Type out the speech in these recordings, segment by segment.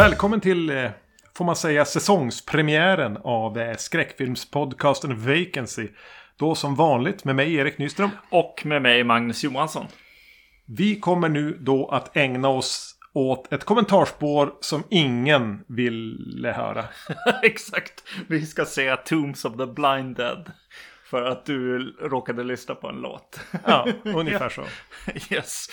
Välkommen till, eh, får man säga, säsongspremiären av eh, skräckfilmspodcasten Vacancy. Då som vanligt med mig Erik Nyström. Och med mig Magnus Johansson. Vi kommer nu då att ägna oss åt ett kommentarspår som ingen ville höra. Exakt. Vi ska se Tombs of the Blind Dead. För att du råkade lyssna på en låt. Ja, ungefär så. yes.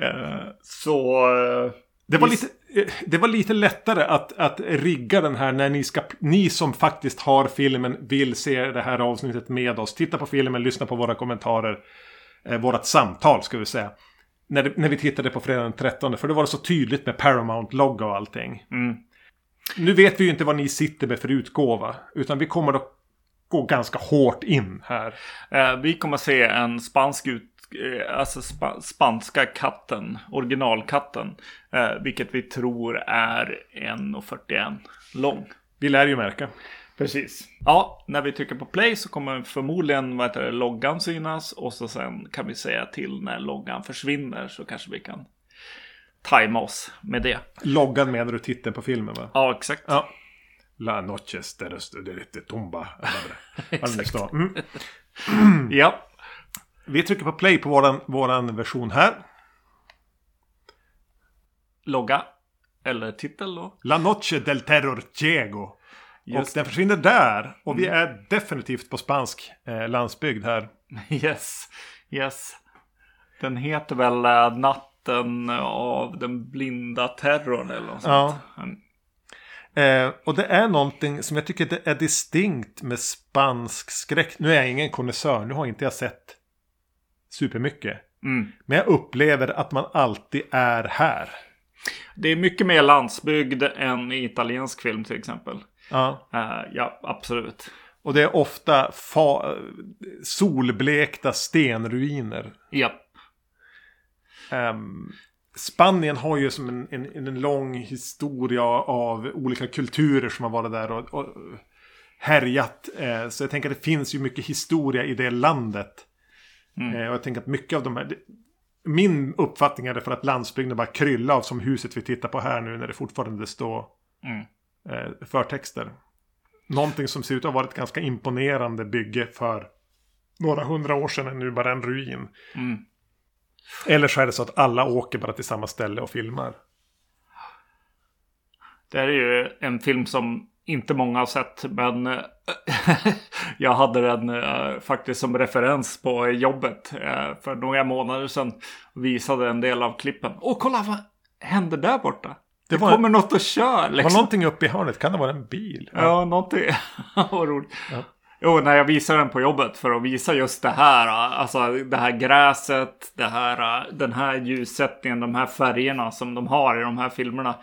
Uh, så... Uh, det var, lite, eh, det var lite lättare att, att rigga den här när ni, ska, ni som faktiskt har filmen vill se det här avsnittet med oss. Titta på filmen, lyssna på våra kommentarer. Eh, vårat samtal ska vi säga. När, när vi tittade på fredag den 13. För det var det så tydligt med Paramount-logga och allting. Mm. Nu vet vi ju inte vad ni sitter med för utgåva. Utan vi kommer att gå ganska hårt in här. Eh, vi kommer att se en spansk ut alltså sp spanska katten, originalkatten. Eh, vilket vi tror är 1,41 lång. Vi lär ju märka. Precis. Ja, när vi trycker på play så kommer förmodligen vad heter det, loggan synas. Och så sen kan vi säga till när loggan försvinner så kanske vi kan tajma oss med det. Loggan menar du titeln på filmen va? Ja, exakt. Ja. La noches de de tumba. exakt. Mm. ja. Vi trycker på play på våran, våran version här. Logga. Eller titel då. La Noche del Terror Ciego. Just och den försvinner där. Och vi mm. är definitivt på spansk eh, landsbygd här. Yes. Yes. Den heter väl äh, Natten av den blinda terrorn eller något ja. sånt. Mm. Eh, och det är någonting som jag tycker är distinkt med spansk skräck. Nu är jag ingen konnässör. Nu har inte jag sett supermycket. Mm. Men jag upplever att man alltid är här. Det är mycket mer landsbygd än i italiensk film till exempel. Ja, uh, ja absolut. Och det är ofta solblekta stenruiner. Ja. Um, Spanien har ju som en, en, en, lång historia av olika kulturer som har varit där och, och härjat. Eh, så jag tänker att det finns ju mycket historia i det landet. Mm. Eh, och jag tänker att mycket av de här... Min uppfattning är det för att landsbygden bara kryllar av som huset vi tittar på här nu när det fortfarande står mm. eh, förtexter. Någonting som ser ut att ha varit ett ganska imponerande bygge för några hundra år sedan är nu bara en ruin. Mm. Eller så är det så att alla åker bara till samma ställe och filmar. Det här är ju en film som inte många har sett, men eh, jag hade den uh, faktiskt som referens på jobbet uh, för några månader sedan. Visade en del av klippen. Och kolla vad händer där borta? Det, det kommer något att köra. Liksom. var någonting uppe i hörnet. Kan det vara en bil? Ja, ja någonting. vad roligt. Ja. Jo, när jag visade den på jobbet för att visa just det här. Alltså det här gräset, det här, den här ljussättningen, de här färgerna som de har i de här filmerna.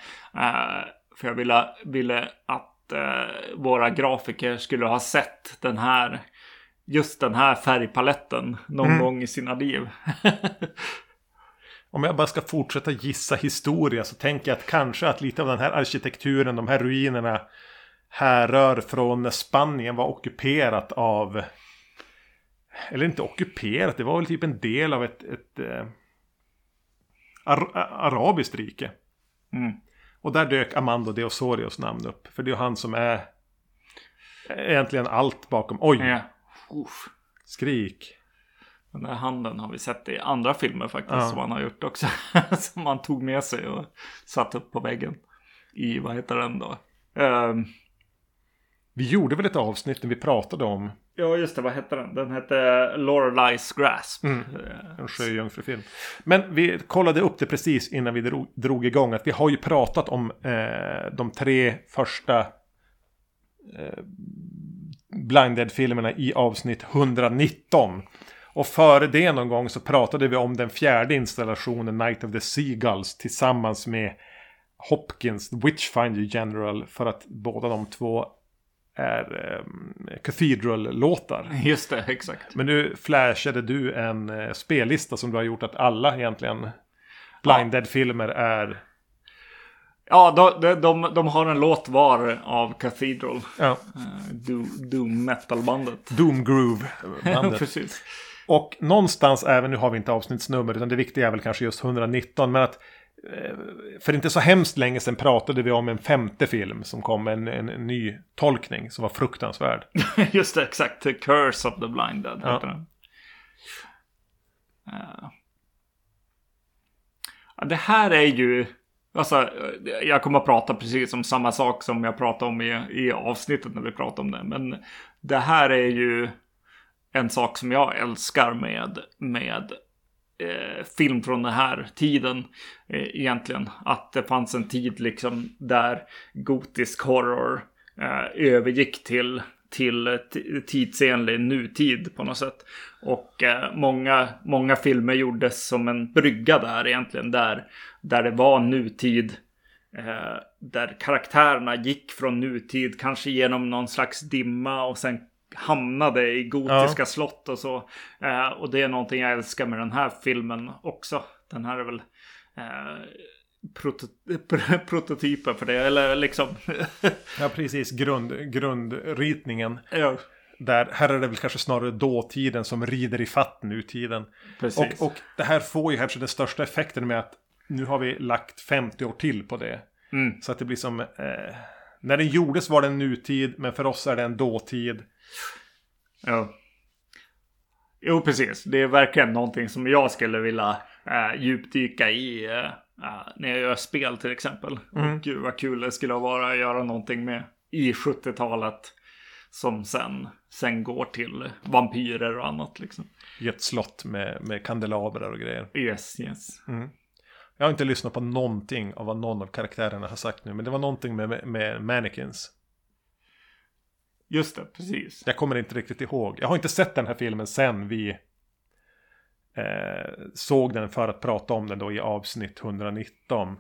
För jag ville, ville att eh, våra grafiker skulle ha sett den här just den här färgpaletten någon mm. gång i sina liv. Om jag bara ska fortsätta gissa historia så tänker jag att kanske att lite av den här arkitekturen, de här ruinerna härrör från när Spanien var ockuperat av eller inte ockuperat, det var väl typ en del av ett, ett eh, ar arabiskt rike. Mm. Och där dök Amando de Osorios namn upp. För det är han som är egentligen allt bakom. Oj! Ja. Skrik. Den där handen har vi sett i andra filmer faktiskt. Ja. Som han har gjort också. som han tog med sig och satt upp på väggen. I, vad heter den då? Um... Vi gjorde väl ett avsnitt när vi pratade om Ja, just det. Vad hette den? Den hette Loreley's Grasp. Mm. En sjöjungfrufilm. Men vi kollade upp det precis innan vi drog, drog igång. Att vi har ju pratat om eh, de tre första eh, Blinded-filmerna i avsnitt 119. Och före det någon gång så pratade vi om den fjärde installationen Night of the Seagulls tillsammans med Hopkins Witchfinder General för att båda de två är eh, Cathedral-låtar. Just det, exakt. Men nu flashade du en eh, spellista som du har gjort att alla egentligen Blinded-filmer är... Ja, de, de, de, har en låt var av Cathedral. Ja. Uh, Doom metal-bandet. Doom Groove-bandet. Precis. Och någonstans, även nu har vi inte avsnittsnummer, utan det viktiga är väl kanske just 119. Men att eh, för inte så hemskt länge sedan pratade vi om en femte film som kom, en, en, en ny tolkning som var fruktansvärd. Just det, exakt. The Curse of the Blinded Ja. heter den. Eh. Ja, det här är ju... Alltså, jag kommer att prata precis om samma sak som jag pratade om i, i avsnittet när vi pratade om det. Men det här är ju en sak som jag älskar med, med eh, film från den här tiden eh, egentligen. Att det fanns en tid liksom där gotisk horror eh, övergick till, till tidsenlig nutid på något sätt. Och eh, många, många filmer gjordes som en brygga där egentligen. Där, där det var nutid. Eh, där karaktärerna gick från nutid, kanske genom någon slags dimma och sen hamnade i gotiska slott och så. Eh, och det är någonting jag älskar med den här filmen också. Den här är väl eh, proto pr- prototypen för det, eller liksom. Ja, precis. Grund, grundritningen. ja, Där, här är det väl kanske snarare dåtiden som rider i fatt nutiden. precis. Och, och det här får ju kanske den största effekten med att nu har vi lagt 50 år till på det. Mm. Så att det blir som... Eh, när den gjordes var det en nutid, men för oss är det en dåtid. Ja. Jo, precis. Det är verkligen någonting som jag skulle vilja äh, djupdyka i äh, äh, när jag gör spel till exempel. Och gud vad kul det skulle vara att göra någonting med i 70-talet. Som sen, sen går till vampyrer och annat liksom. I ett slott med, med kandelabrar och grejer. Yes, yes. Jag har inte lyssnat på någonting av vad någon av karaktärerna har sagt nu. Men det var någonting med, med, med mannequins. Just det, precis. Jag kommer inte riktigt ihåg. Jag har inte sett den här filmen sen vi eh, såg den för att prata om den då i avsnitt 119.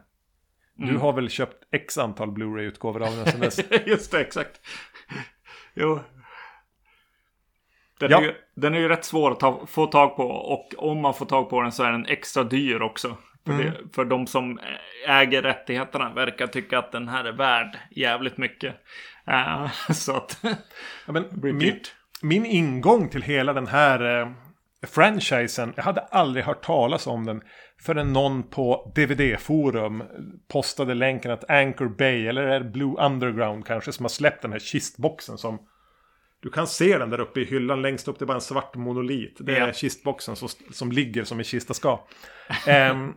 Du har väl köpt x antal Blu-ray-utgåvor av den sen dess? Just det, exakt. Jo. Den, Ja. är ju, den är ju rätt svår att ta, få tag på och om man får tag på den så är den extra dyr också. För, det, för de som äger rättigheterna verkar tycka att den här är värd jävligt mycket. Eh, så att... Ja, men min, min ingång till hela den här eh, franchisen, jag hade aldrig hört talas om den förrän någon på DVD-forum postade länken att Anchor Bay, eller är det Blue Underground kanske, som har släppt den här kistboxen som du kan se den där uppe i hyllan längst upp, det är bara en svart monolit. Det är Ja. kistboxen som, som ligger som en kista ska. Ehm,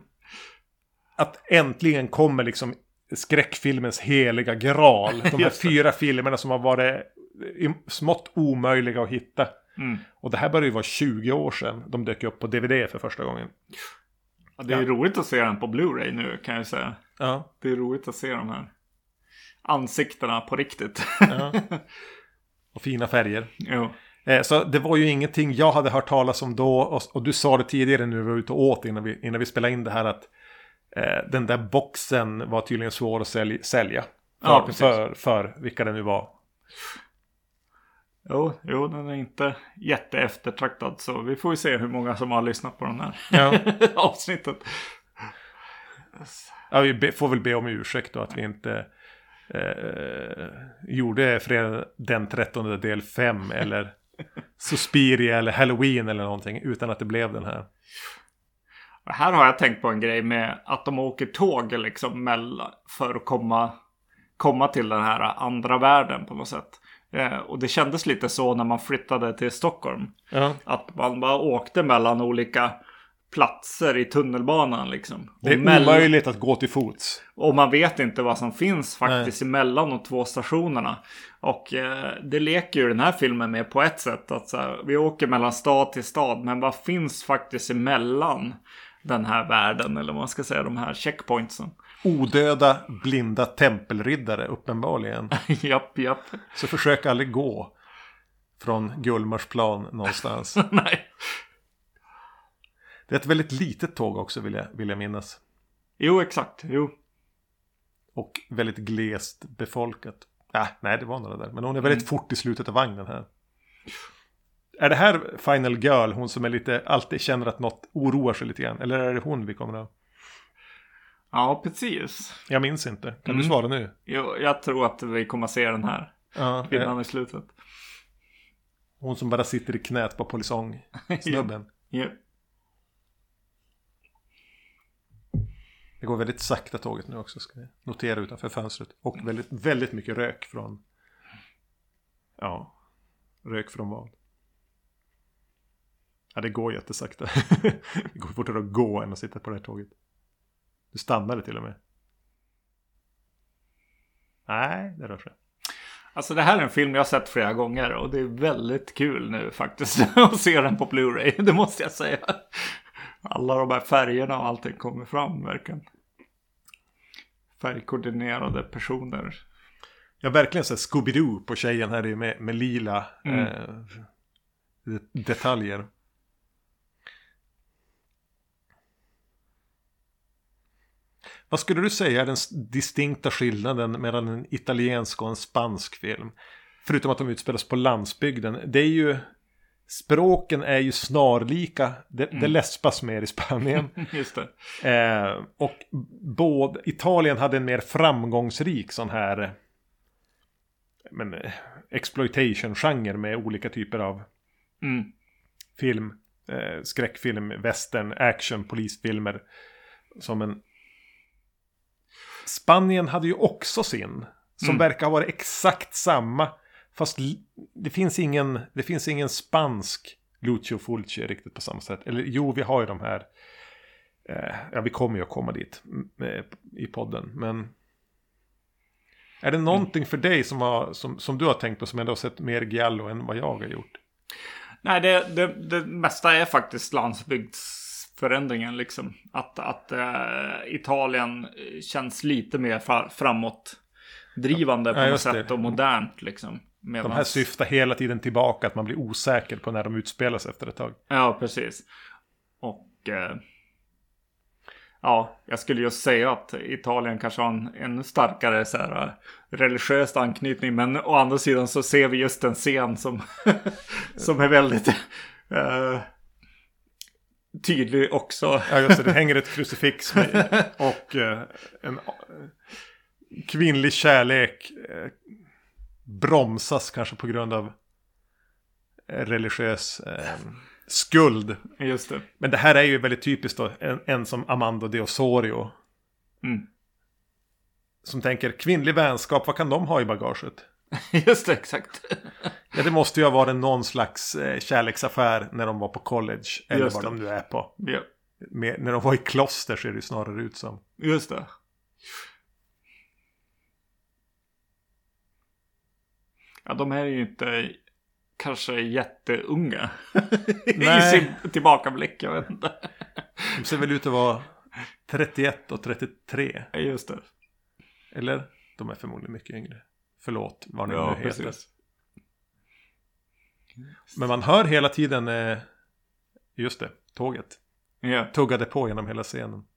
att äntligen kommer liksom skräckfilmens heliga graal. De här fyra filmerna som har varit smått omöjliga att hitta. Mm. Och det här börjar ju vara 20 år sedan de dök upp på DVD för första gången. Ja, det är roligt att se den på Blu-ray nu kan jag säga. Ja. Det är roligt att se de här ansiktena på riktigt. ja. Och fina färger. jo. Eh, Så det var ju ingenting jag hade hört talas om då. Och, du sa det tidigare nu vi var ute och åt innan vi, innan vi spelade in det här att eh, den där boxen var tydligen svår att sälj, sälja. För, Ja, för, för vilka det nu var. Jo, jo, den är inte jätteeftertraktad så vi får ju se hur många som har lyssnat på den här Ja. avsnittet. Ja, vi får väl be om ursäkt då att vi inte eh, gjorde fredag den 13 del 5 eller Suspiria eller Halloween eller någonting utan att det blev den här. Och Här har jag tänkt på en grej med att de åker tåg liksom mellan, för att komma, komma till den här andra världen på något sätt. Eh, och det kändes lite så när man flyttade till Stockholm. Ja. Att man bara åkte mellan olika platser i tunnelbanan liksom. Det är och, mell- omöjligt att gå till fots. och man vet inte vad som finns faktiskt emellan de två stationerna. Och eh, det leker ju den här filmen med på ett sätt. Att så här, vi åker mellan stad till stad. Men vad finns faktiskt emellan den här världen? Eller vad man ska säga, de här checkpointsen. Odöda, blinda tempelriddare uppenbarligen. japp, japp. Så försök aldrig gå från Gullmarsplan någonstans. Nej. Det är ett väldigt litet tåg också vill jag, vill jag minnas. Jo, exakt. Jo. Och väldigt glest befolkat. Ah, nej, det var några där. Men hon är väldigt fort i slutet av vagnen här. Är det här Final Girl, hon som är lite, alltid känner att något oroar sig lite grann? Eller är det hon vi kommer att... Ja, precis. Jag minns inte. Kan Mm. du svara nu? Jo, jag tror att vi kommer att se den här Ja, kvinnan eh, i slutet. hon som bara sitter i knät på polisong. Snubben. Ja. Det går väldigt sakta tåget nu också. Ska vi notera utanför fönstret. Och väldigt, väldigt mycket rök från... Ja. Rök från vad? Ja, det går jättesakta. det går fortare att gå än att sitta på det här tåget. Du stannade till och med. Nej, det rör sig. Alltså det här är en film jag har sett flera gånger och det är väldigt kul nu faktiskt att se den på Blu-ray. Det måste jag säga. Alla de här färgerna och allting kommer fram verkligen. Färgkoordinerade personer. Ja, verkligen så Scooby-Doo på tjejen här med, med lila Mm. eh, detaljer. Vad skulle du säga är den distinkta skillnaden mellan en italiensk och en spansk film? Förutom att de utspelas på landsbygden. Det är ju... Språken är ju snarlika. Det, det läspas mer i Spanien. Just det. Eh, och både Italien hade en mer framgångsrik sån här men, eh, exploitation-genre med olika typer av Mm. film. Eh, skräckfilm, western, action, polisfilmer. Som en... Spanien hade ju också sin. Som Mm. verkar ha varit exakt samma. Fast det finns ingen, det finns ingen spansk Lucio Fulci riktigt på samma sätt. Eller jo, vi har ju de här. Eh, ja, vi kommer ju att komma dit mm, eh, i podden. Men är det någonting för dig som, har, som, som du har tänkt på som ändå har sett mer Giallo än vad jag har gjort? Nej, det, det, det mesta är faktiskt landsbygdsförändringen liksom. Att, att eh, Italien känns lite mer fra, framåtdrivande på Ja, något just det. sätt och modernt liksom. De Medans- här syftar hela tiden tillbaka, att man blir osäker på när de utspelas efter ett tag. Ja, precis. Och eh, ja, jag skulle just säga att Italien kanske har en ännu starkare så här, eh, religiös anknytning. Men å andra sidan så ser vi just en scen som, som är väldigt eh, tydlig också. Ja, just det. Det hänger ett krucifix med, och eh, en eh, kvinnlig kärlek eh, bromsas kanske på grund av religiös eh, skuld. Just det. Men det här är ju väldigt typiskt då, en, en som Amando de Osorio. Mm. Som tänker, kvinnlig vänskap, vad kan de ha i bagaget? Just det, exakt. Ja, det måste ju ha varit någon slags eh, kärleksaffär när de var på college. Eller Just vad det. de nu är på. Ja, Med, när de var i kloster ser det ju snarare ut som. just det. Ja, de här är ju inte kanske jätteunga. I Nej. sin tillbakablick, jag vet inte. De ser väl ut att vara 31 och 33. Ja, Just det. Eller? De är förmodligen mycket yngre. Förlåt vad ni Ja, nu heter. precis. Men man hör hela tiden, eh, just det, tåget. Ja. Tuggade på genom hela scenen.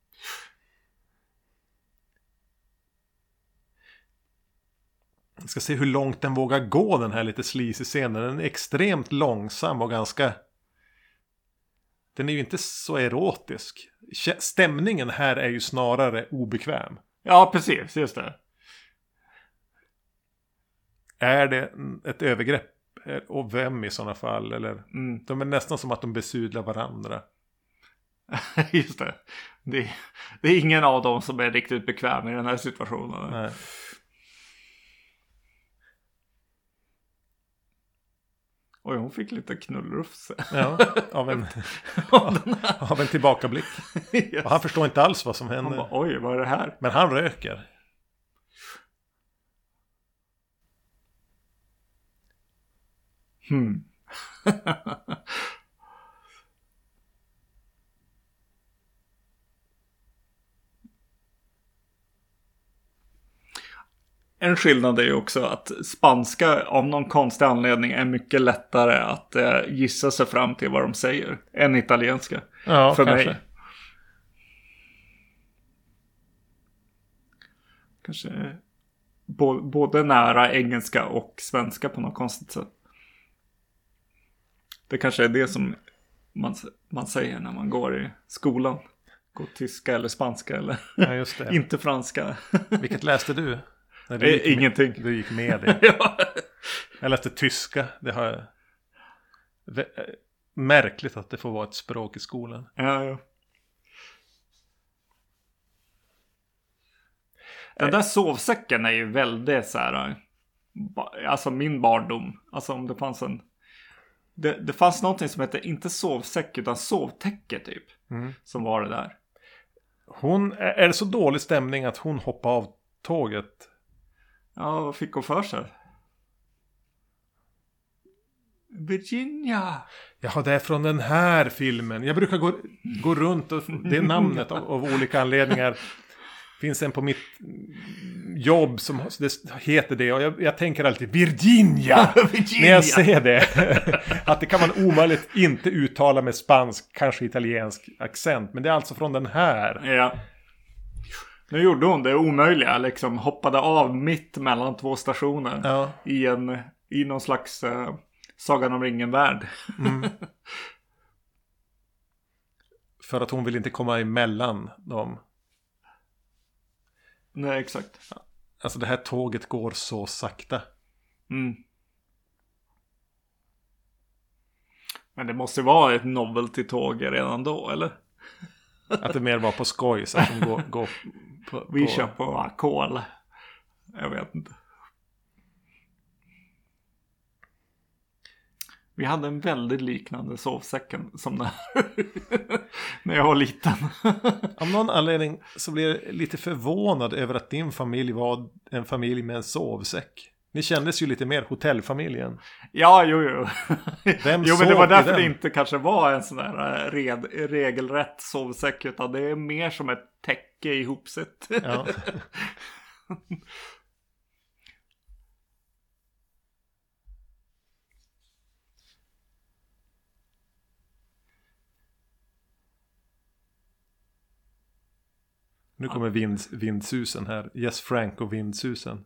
Jag ska se hur långt den vågar gå den här lite sleazy scenen. Den är extremt långsam och ganska... Den är ju inte så erotisk. Stämningen här är ju snarare obekväm. ja, precis. Just det. Är det ett övergrepp? Eh, Och vem i sådana fall? Eller? Mm. De är nästan som att de besudlar varandra. Just det. det. är- Det är ingen av dem som är riktigt bekväm i den här situationen. Nej. Oj, hon fick lite knullrufs. Ja, av en, Av av en tillbakablick. Yes. Och han förstår inte alls vad som Han händer. bara, oj, vad är det här? Men han röker. Hmm. En skillnad är ju också att spanska av någon konstig anledning är mycket lättare att eh, gissa sig fram till vad de säger än italienska. Ja, för kanske. mig. Kanske både nära engelska och svenska på något konstigt sätt. Det kanske är det som man, man säger när man går i skolan. Går tyska eller spanska eller Ja, inte franska. Vilket läste du? När Eh, gick med- ingenting. Du gick med det. ja. Jag läste tyska. Det har jag... Eh, Märkligt att det får vara ett språk i skolan. ja, ja. Den där sovsäcken är ju väldigt så här. Alltså min barndom. Alltså om det fanns en. Det, det fanns någonting som hette inte sovsäck utan sovtäcke typ. Mm. Som var det där. Hon, är det så dålig stämning att hon hoppar av tåget? Ja, vad fick hon för sig? Virginia. Jaha, det är från den här filmen. Jag brukar gå, gå runt och det namnet av, av olika anledningar. finns en på mitt jobb som det heter det. Och jag, jag tänker alltid Virginia, Virginia! När jag ser det. att det kan man omöjligt inte uttala med spansk, kanske italiensk accent. Men det är alltså från den här. Ja. Nu gjorde hon det omöjliga, liksom hoppade av mitt mellan två stationer. Ja. I, en, i någon slags uh, Sagan om ringen-värld. Mm. För att hon vill inte komma emellan dem. Nej, exakt. Alltså det här tåget går så sakta. Mm. Men det måste vara ett novelty-tåg redan då, eller? Att det mer var på skoj, så att de går, går på, på... Vi kör på ackord. Jag vet inte. Vi hade en väldigt liknande sovsäcken som den här. När jag var liten. Av någon anledning så blir jag lite förvånad över att din familj var en familj med en sovsäck. Ni kändes ju lite mer hotellfamiljen. Ja, jo, jo. Vem jo, men det var därför det inte kanske var en sån där eh, red, regelrätt sovsäck. Utan det är mer som ett täcke ihopsett. Ja. Nu kommer vind, vindsusen här. Yes Frank och vindsusen.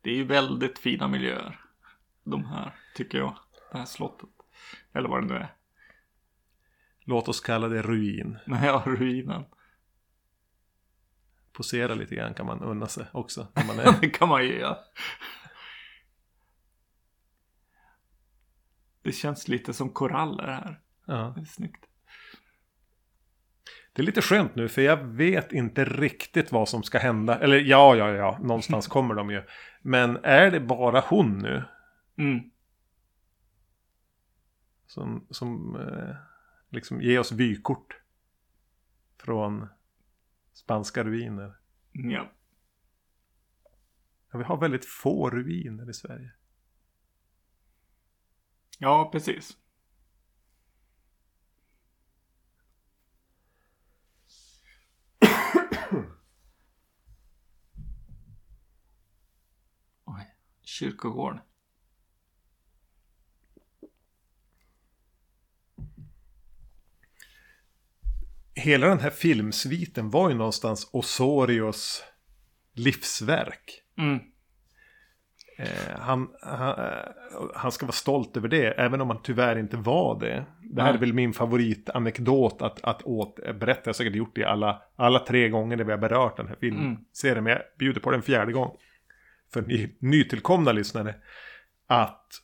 Det är ju väldigt fina miljöer. De här, tycker jag. Det här slottet. Eller vad det nu är. Låt oss kalla det ruin. Ja, ruinen. Posera lite grann kan man unna sig också. När man är... det kan man ju göra. Det känns lite som koraller här. Ja. Det är snyggt. Det är lite skönt nu för jag vet inte riktigt vad som ska hända. Eller ja, ja, ja, någonstans kommer de ju. Men är det bara hon nu? Mm. Som, som eh, liksom ger oss vykort. Från spanska ruiner. Ja. ja. Vi har väldigt få ruiner i Sverige. Ja, precis. Kyrkogård. Hela den här filmsviten var ju någonstans Osorios livsverk. Mm. Eh, han, han, eh, han, ska vara stolt över det, även om han tyvärr inte var det. Det här är väl min favoritanekdot att, att återberätta. Jag har säkert gjort det alla, alla tre gånger när vi har berört den här filmserien. Mm. Men jag bjuder på den fjärde gång för ni nytillkomna lyssnare att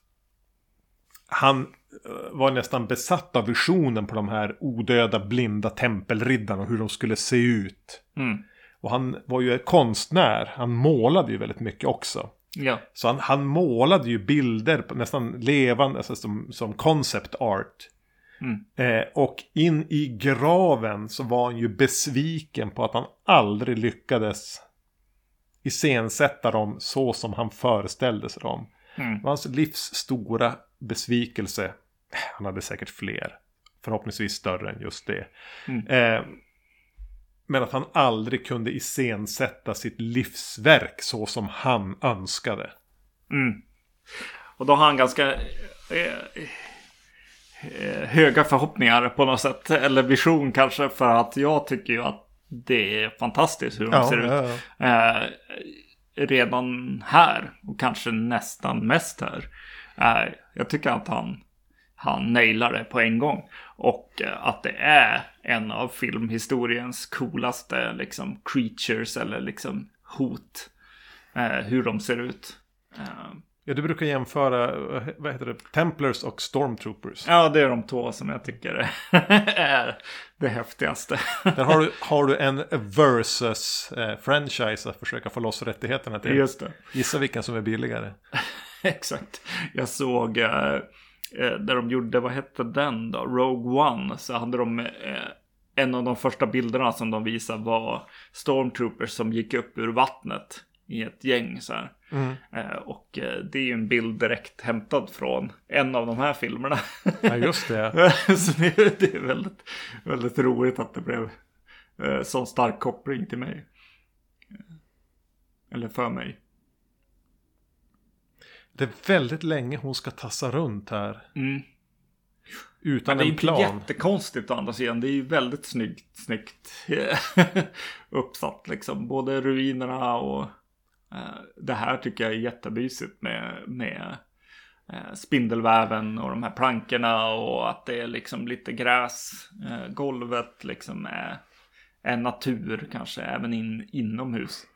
han eh, var nästan besatt av visionen på de här odöda blinda tempelriddarna och hur de skulle se ut. Mm. Och han var ju konstnär, han målade ju väldigt mycket också. Ja. Så han, han målade ju bilder, nästan levande, alltså som, som concept art. Mm. Eh, och in i graven så var han ju besviken på att han aldrig lyckades iscensätta dem så som han föreställde sig dem. Mm. Det var hans livs stora besvikelse. Han hade säkert fler. Förhoppningsvis större än just det. Mm. Eh, men att han aldrig kunde iscensätta sitt livsverk så som han önskade. Mm. Och då har han ganska eh, eh, höga förhoppningar på något sätt. Eller vision kanske. För att jag tycker ju att det är fantastiskt hur de ja, ser ja, ut. Ja. Eh, redan här och kanske nästan mest här. Eh, jag tycker att han, han nailar det på en gång. Och eh, att det är en av filmhistoriens coolaste liksom creatures eller liksom hot. Eh, hur de ser ut. Eh, Ja, du brukar jämföra, vad heter det, Templars och Stormtroopers. Ja, det är de två som jag tycker är det häftigaste. Där har du, har du en versus-franchise att försöka få loss rättigheterna till. Just det. Gissa vilken som är billigare. Exakt. Jag såg eh, eh, där de gjorde, vad hette den då? Rogue One. Så hade de eh, en av de första bilderna som de visade var Stormtroopers som gick upp ur vattnet i ett gäng så här. Mm. Eh, och eh, det är ju en bild direkt hämtad från en av de här filmerna. Ja, just det. så det, är- det är väldigt, väldigt roligt att det blev eh, sån stark koppling till mig. Eller för mig. Det är väldigt länge hon ska tassa runt här. Mm. Utan det är en inte plan. jättekonstigt å andra sidan. Det är ju väldigt snyggt, snyggt uppsatt liksom. Både ruinerna och eh, det här tycker jag är jättemysigt med, med eh, spindelväven och de här plankorna och att det är liksom lite gräs. Eh, golvet liksom är, är natur kanske även in, inomhus.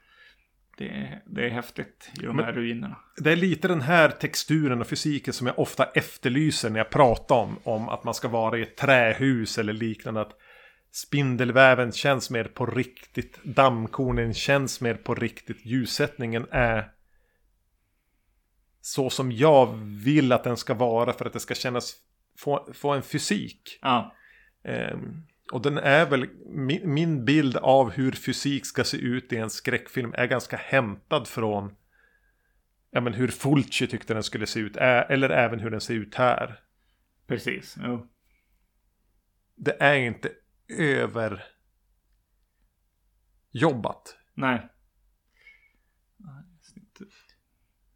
Det är, det är häftigt i de här ruinerna. Det är lite den här texturen och fysiken som jag ofta efterlyser när jag pratar om, om att man ska vara i ett trähus eller liknande. Att spindelväven känns mer på riktigt. Dammkornen känns mer på riktigt. Ljussättningen är så som jag vill att den ska vara för att det ska kännas få, få en fysik. Ja, Ehm, och den är väl, min, min bild av hur fysik ska se ut i en skräckfilm är ganska hämtad från ja, men hur Fulci tyckte den skulle se ut. Eller även hur den ser ut här. precis. Jo. Det är inte över jobbat. Nej.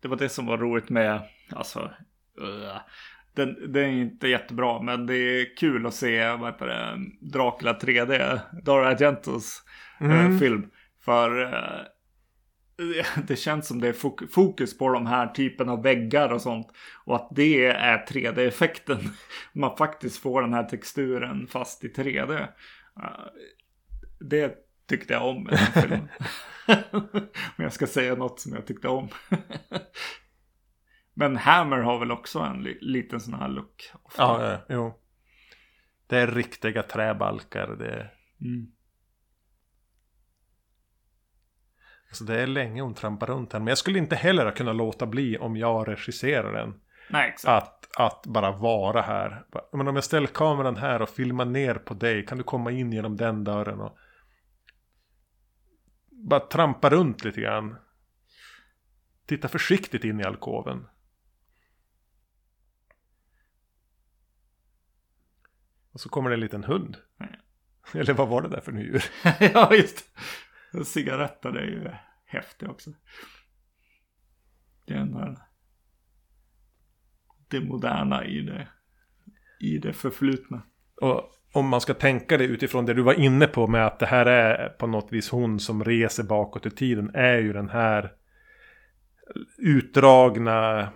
Det var det som var roligt med, alltså, uh, den, den är inte jättebra, men det är kul att se, vad heter det, Dracula 3D, Dario Argentos eh, Mm. film. För eh, det känns som det är fok- fokus på de här typen av väggar och sånt. Och att det är 3D-effekten. Man faktiskt får den här texturen fast i 3D. Eh, Det tyckte jag om med den filmen. Om jag ska säga något som jag tyckte om. Men Hammer har väl också en li- liten sån här look. Ofta. Ja, ja, jo. Det är riktiga träbalkar. Det är, Mm. alltså det är länge hon trampar runt här. Men jag skulle inte heller ha kunnat låta bli om jag regisserar den. Nej, exakt. Att, att bara vara här. Men om jag ställer kameran här och filmar ner på dig. Kan du komma in genom den dörren och bara trampa runt lite grann. Titta försiktigt in i alkoven. Och så kommer det en liten hund. Nej. Eller vad var det där för djur? ja, just det. Cigaretter är ju häftig också. Det är ändå det moderna i det, i det förflutna. Och om man ska tänka det utifrån det du var inne på med att det här är på något vis hon som reser bakåt i tiden. Är ju den här utdragna,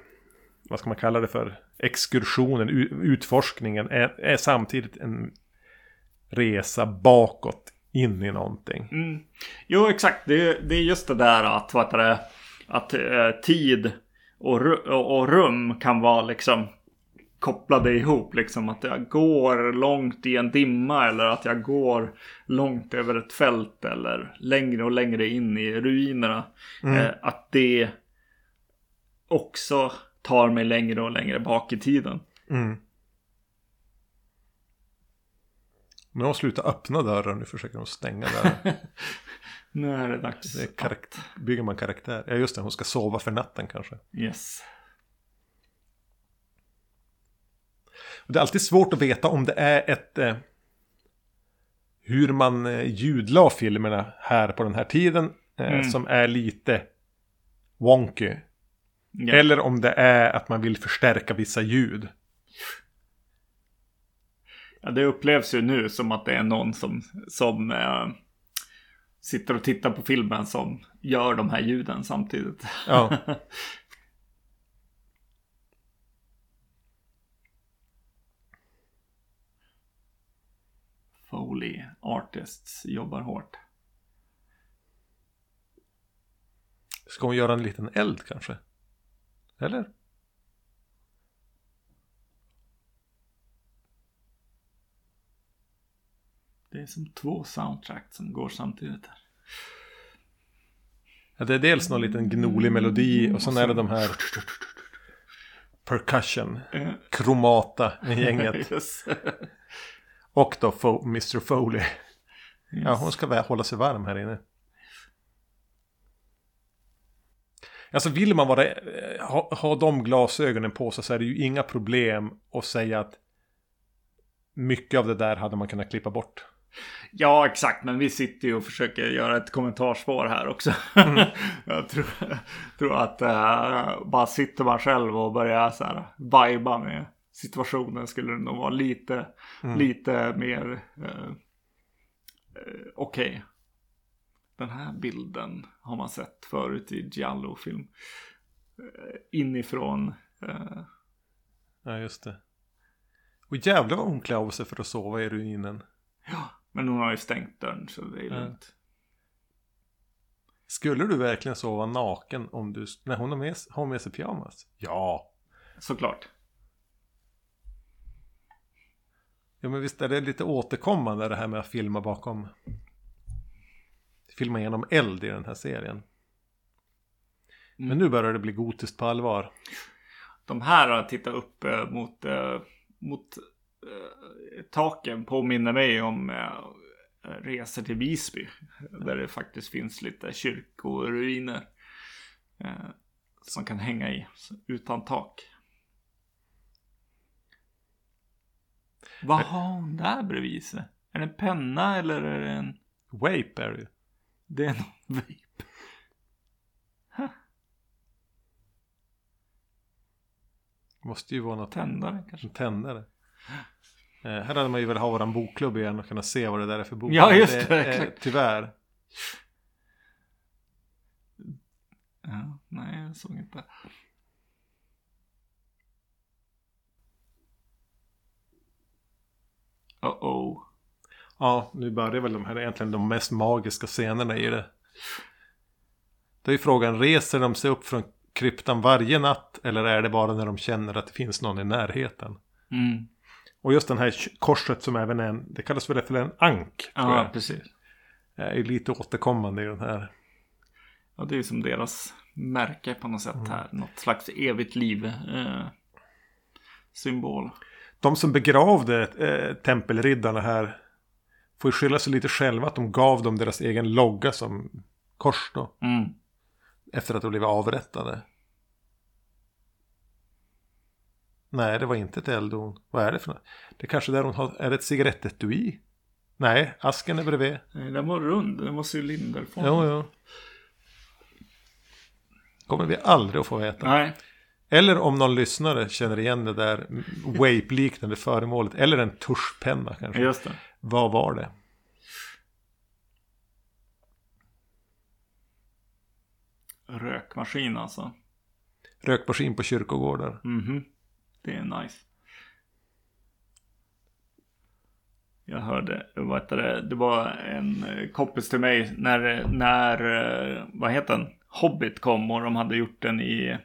vad ska man kalla det för, exkursionen, utforskningen är, är samtidigt en resa bakåt in i någonting. Mm. Jo, exakt. Det, det är just det där att, vad heter det, att eh, tid och, och, och rum kan vara liksom kopplade ihop. Liksom att jag går långt i en dimma eller att jag går långt över ett fält eller längre och längre in i ruinerna. Eh, att det också tar mig längre och längre bak i tiden. Mm. Nu har hon slutat öppna dörren, nu försöker hon stänga dörren. Nu är det dags. Det är karak- bygger man karaktär. Ja just det, hon ska sova för natten kanske. Yes. Och det är alltid svårt att veta om det är ett... Eh, hur man eh, ljudla filmerna här på den här tiden. Eh, Mm. Som är lite wonky. Ja. Eller om det är att man vill förstärka vissa ljud. Ja, det upplevs ju nu som att det är någon som, som eh, sitter och tittar på filmen som gör de här ljuden samtidigt. Ja. Foley Artists jobbar hårt. Ska hon göra en liten eld kanske? Eller? Det är som två soundtrack som går samtidigt. Här. Ja, det är dels någon liten gnolig melodi och sen är det de här percussion, Eh, kromata i gänget. yes. Och då Mr Foley. Ja, hon ska hålla sig varm här inne. Alltså vill man vara, eh, ha, ha de glasögonen på sig så är det ju inga problem att säga att mycket av det där hade man kunnat klippa bort. Ja, exakt. Men vi sitter ju och försöker göra ett kommentarspår här också. jag tror, tror att uh, bara sitter man själv och börjar så här viba med situationen skulle det nog vara lite, lite mer uh, uh, okej. Den här bilden har man sett förut i Giallo-film. Uh, inifrån. Uh, Ja, just det. Och jävlar vad hon klär av sig för att sova i ruinen. ja, men hon har ju stängt dörren så det är lugnt. Skulle du verkligen sova naken om du... Nej, hon har med, har med sig pyjamas. Ja. Såklart. Ja, men visst är det lite återkommande det här med att filma bakom... Filma genom eld i den här serien. Men nu börjar det bli gotiskt på allvar. De här har tittat upp eh, mot, eh, mot eh, taken påminner mig om eh, resor till Visby. Där det faktiskt finns lite kyrkoruiner. Eh, som kan hänga i utan tak. Vad har hon där bredvid sig? Är det en penna eller är det en... Wape är det. Det är någon vape. Måste ju vara något Tändare kanske. en tändare. Eh, här hade man ju velat ha våran bokklubb igen och kunna se vad det där är för bok. Ja, just det, eh, verkligen. tyvärr. Ja, nej, jag såg inte. Oh oh. Ja, nu börjar väl de här egentligen de mest magiska scenerna i det. Då är frågan, reser de sig upp från kryptan varje natt? Eller är det bara när de känner att det finns någon i närheten? Mm. Och just den här korset som även är en, det kallas väl för en ank. Ja, jag. precis. Är lite återkommande i den här. Ja, det är som deras märke på något sätt här. Något slags evigt liv. Eh, symbol. De som begravde eh, tempelriddarna här får ju skylla sig lite själva att de gav dem deras egen logga som kors då. Mm. Efter att de blev avrättade. Nej, det var inte ett elddon. Vad är det för något? Det är kanske där hon har... Är det ett cigarettetui? Nej, asken är bredvid. Nej, Den var rund. Den var cylinderform. Jo, jo. Kommer vi aldrig att få veta. Nej. Eller om någon lyssnare känner igen det där Wape-liknande föremålet. Eller en tuschpenna kanske. Just det. Vad var det? Rökmaskin alltså. Rökmaskin på kyrkogårdar. Mhm. Det är nice. Jag hörde, vad heter det, det var en eh, kompis till mig när, när, eh, vad heter den, Hobbit kom och de hade gjort den i,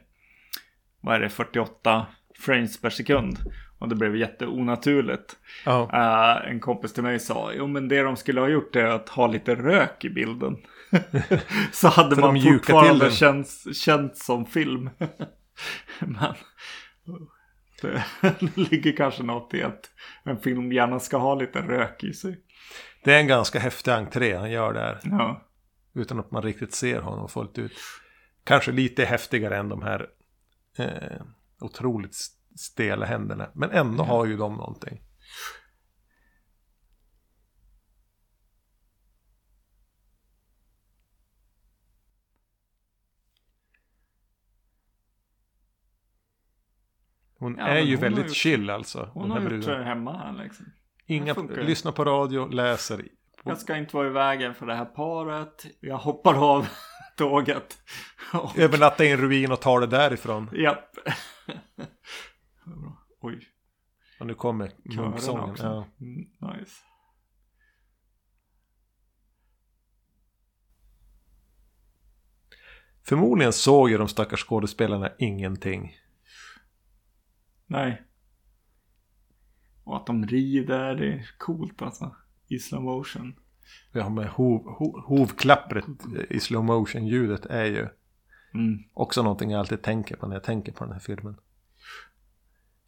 vad är det, 48 frames per sekund. Och det blev jätteonaturligt. Ja. Eh, en kompis till mig sa, jo men det de skulle ha gjort är att ha lite rök i bilden. Så hade För man fortfarande känts, känts som film. men det ligger kanske något i att en film gärna ska ha lite rök i sig. Det är en ganska häftig entré han gör där. Ja, Utan att man riktigt ser honom fullt ut. Kanske lite häftigare än de här eh, otroligt stela händerna. Men ändå har ju de någonting. Hon Ja, är ju hon väldigt gjort- chill alltså. hon har gjort sig hemma här liksom. Inga, det funkar ju. lyssna på radio, läser. På, Jag ska inte vara i vägen för det här paret. Jag hoppar av tåget. Och, övernatta i en ruin och tar det därifrån. japp. Oj. Och nu kommer munksången. Ja. Mm, nice. Förmodligen såg ju de stackars skådespelarna ingenting. Nej. Och att de rider, det är coolt alltså. I slow motion. Ja, med hov, hov, hovklappret i slow motion ljudet är ju Mm. också någonting jag alltid tänker på när jag tänker på den här filmen.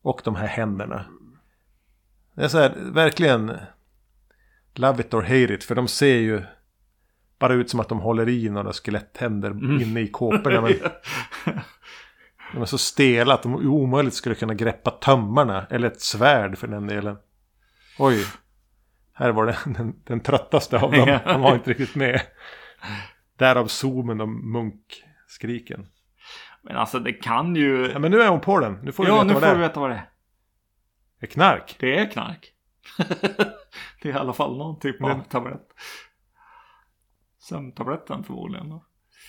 Och de här händerna. Det är så här, verkligen love it or hate it. För de ser ju bara ut som att de håller i några skeletthänder inne i kåporna. Men de är så stela att de omöjligt skulle kunna greppa tömmarna. Eller ett svärd för den delen. Oj. Här var det den, den tröttaste av dem. Han var inte riktigt med. Därav zoomen och munkskriken. Men alltså det kan ju... Ja, men nu är hon på den. Nu får du Ja, veta nu vad får det du är. veta vad det är. Det är knark. Det är knark. det är i alla fall någon typ av tablett. Sömntabletten förmodligen.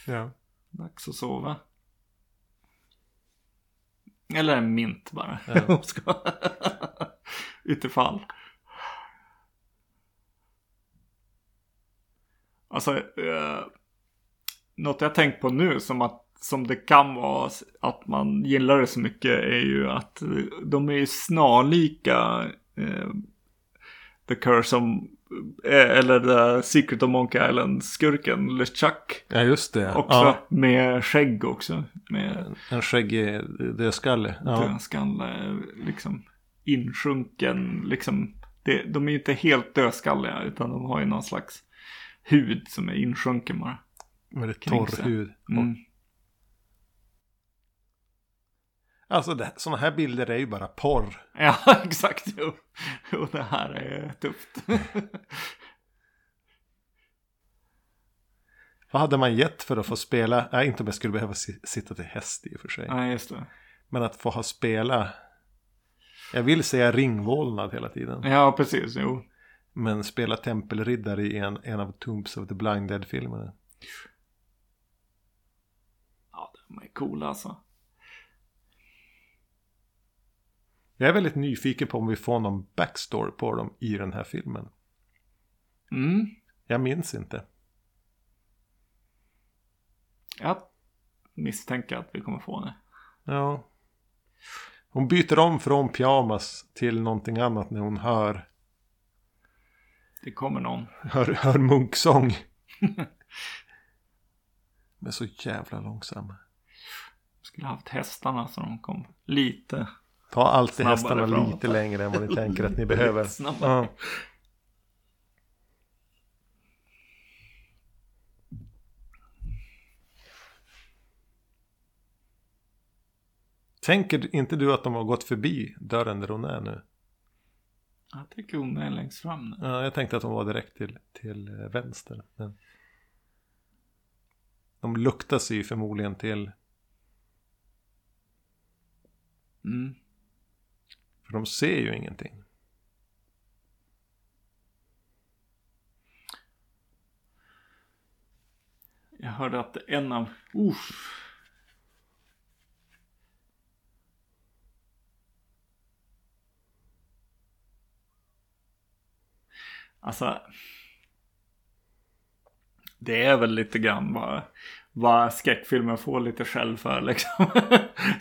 Ja. Dags att sova. Eller en mint bara. Ja. Utifall. Alltså, eh, något jag tänkt på nu som att som det kan vara att man gillar det så mycket är ju att de är ju snarlika eh, The Curse of, eh, eller The Secret of Monkey Island-skurken LeChuck. ja, just det. Också Ja. med skägg också. Med En skäggig dödskalle. Ja. dödskalle, liksom insjunken, liksom. Det, de är ju inte helt dödskalliga utan de har ju någon slags hud som är insjunken bara. Kring torr hud. Mm. Alltså det, sådana här bilder är ju bara porr. Ja, exakt. Jo. Och det här är tufft. Vad hade man gett för att få spela? Nej, inte om jag skulle behöva si- sitta till häst i och för sig. Nej, just det. Men att få ha spela. Jag vill säga ringvålnad hela tiden. Ja, precis. Jo. Men spela tempelriddare i en, en av Tombs of the Blind Dead-filmerna. Ja, de är coola alltså. Jag är väldigt nyfiken på om vi får någon backstory på dem i den här filmen. Mm. Jag minns inte. Jag misstänker att vi kommer få det. Ja. Hon byter om från pyjamas till någonting annat när hon hör, Det kommer någon. hör, hör munksång. Men så jävla långsamma. Skulle haft hästarna så de kom lite. Ta alltid Snabbare hästarna framåt. lite längre än vad ni tänker att ni behöver. Ja. Tänker inte du att de har gått förbi dörren där hon är nu? Jag tycker hon är längst fram nu. Ja, jag tänkte att hon var direkt till, till eh, vänster. Men... De luktar sig ju förmodligen till, Mm för de ser ju ingenting. Jag hörde att en av... Uff. Alltså. Det är väl lite grann vad, vad skräckfilmer får lite skäll för liksom.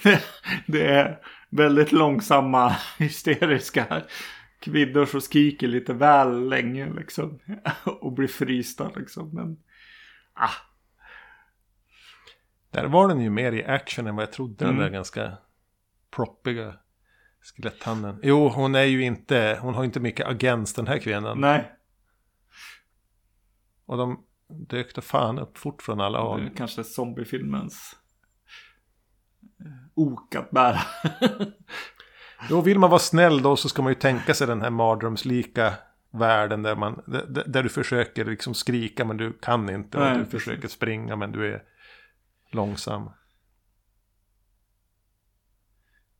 det, det är väldigt långsamma hysteriska kvinnor som skriker lite väl länge liksom. Och blir frysta liksom. Men ah, Där var den ju mer i action än vad jag trodde. Den Mm. där ganska proppiga skeletthanden. Jo, hon är ju inte, hon har inte mycket agens den här kvinnan. nej. Och de dök då fan upp fort från alla Det håll. är kanske zombiefilmens ok att bära. Jo, vill man vara snäll då så ska man ju tänka sig den här mardrömslika världen där, man, där, där du försöker liksom skrika men du kan inte. Nej, och du precis. försöker springa men du är långsam.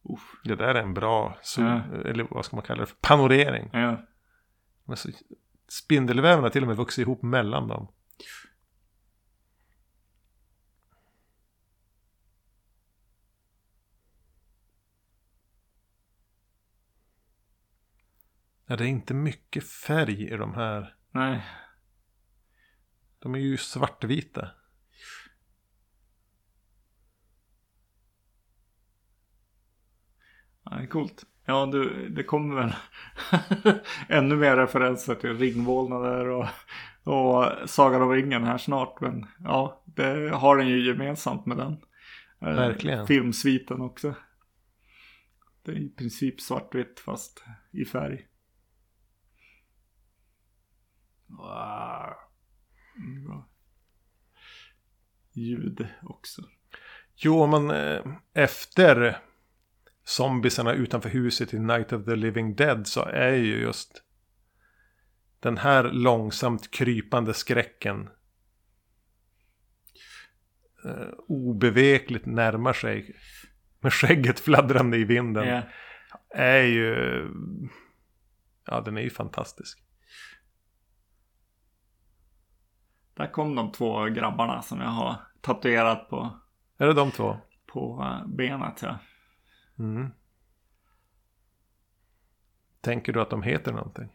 Uff. Det där är en bra, så, Ja. eller vad ska man kalla det, för? panorering. Ja. Spindelväven har till och med vuxit ihop mellan dem. Ja, det är inte mycket färg i de här. Nej. De är ju svartvita. Ja, det är coolt. Ja, du, det kommer väl ännu mer referenser till ringvålnader och, och Sagan om ringen här snart. Men ja, det har den ju gemensamt med den. Eh, Verkligen. Filmsviten också. Det är i princip svartvitt fast i färg. Bra. Ljud också. Jo, men eh, efter zombiesarna utanför huset i Night of the Living Dead så är ju just den här långsamt krypande skräcken eh, obevekligt närmar sig med skägget fladdrande i vinden. Ja. Är ju... Ja, den är ju fantastisk. Där kom de två grabbarna som jag har tatuerat på, Är det de två? på eh, benet. Ja. Mm. Tänker du att de heter någonting?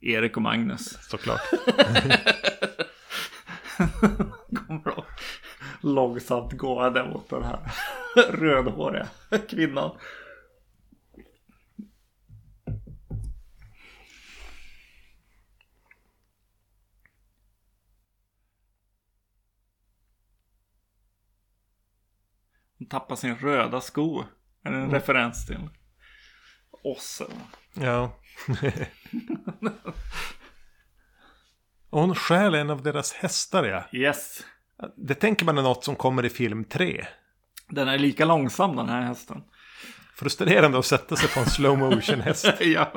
Erik och Magnus. Såklart. Kommer att långsamt gående mot den här rödhåriga kvinnan. Tappar sin röda sko. Är det en referens till oss? eller? Ja. Och hon stjäl en av deras hästar ja. Yes. Det tänker man är något som kommer i film 3. Den är lika långsam den här hästen. Frustrerande att sätta sig på en slow motion häst. ja.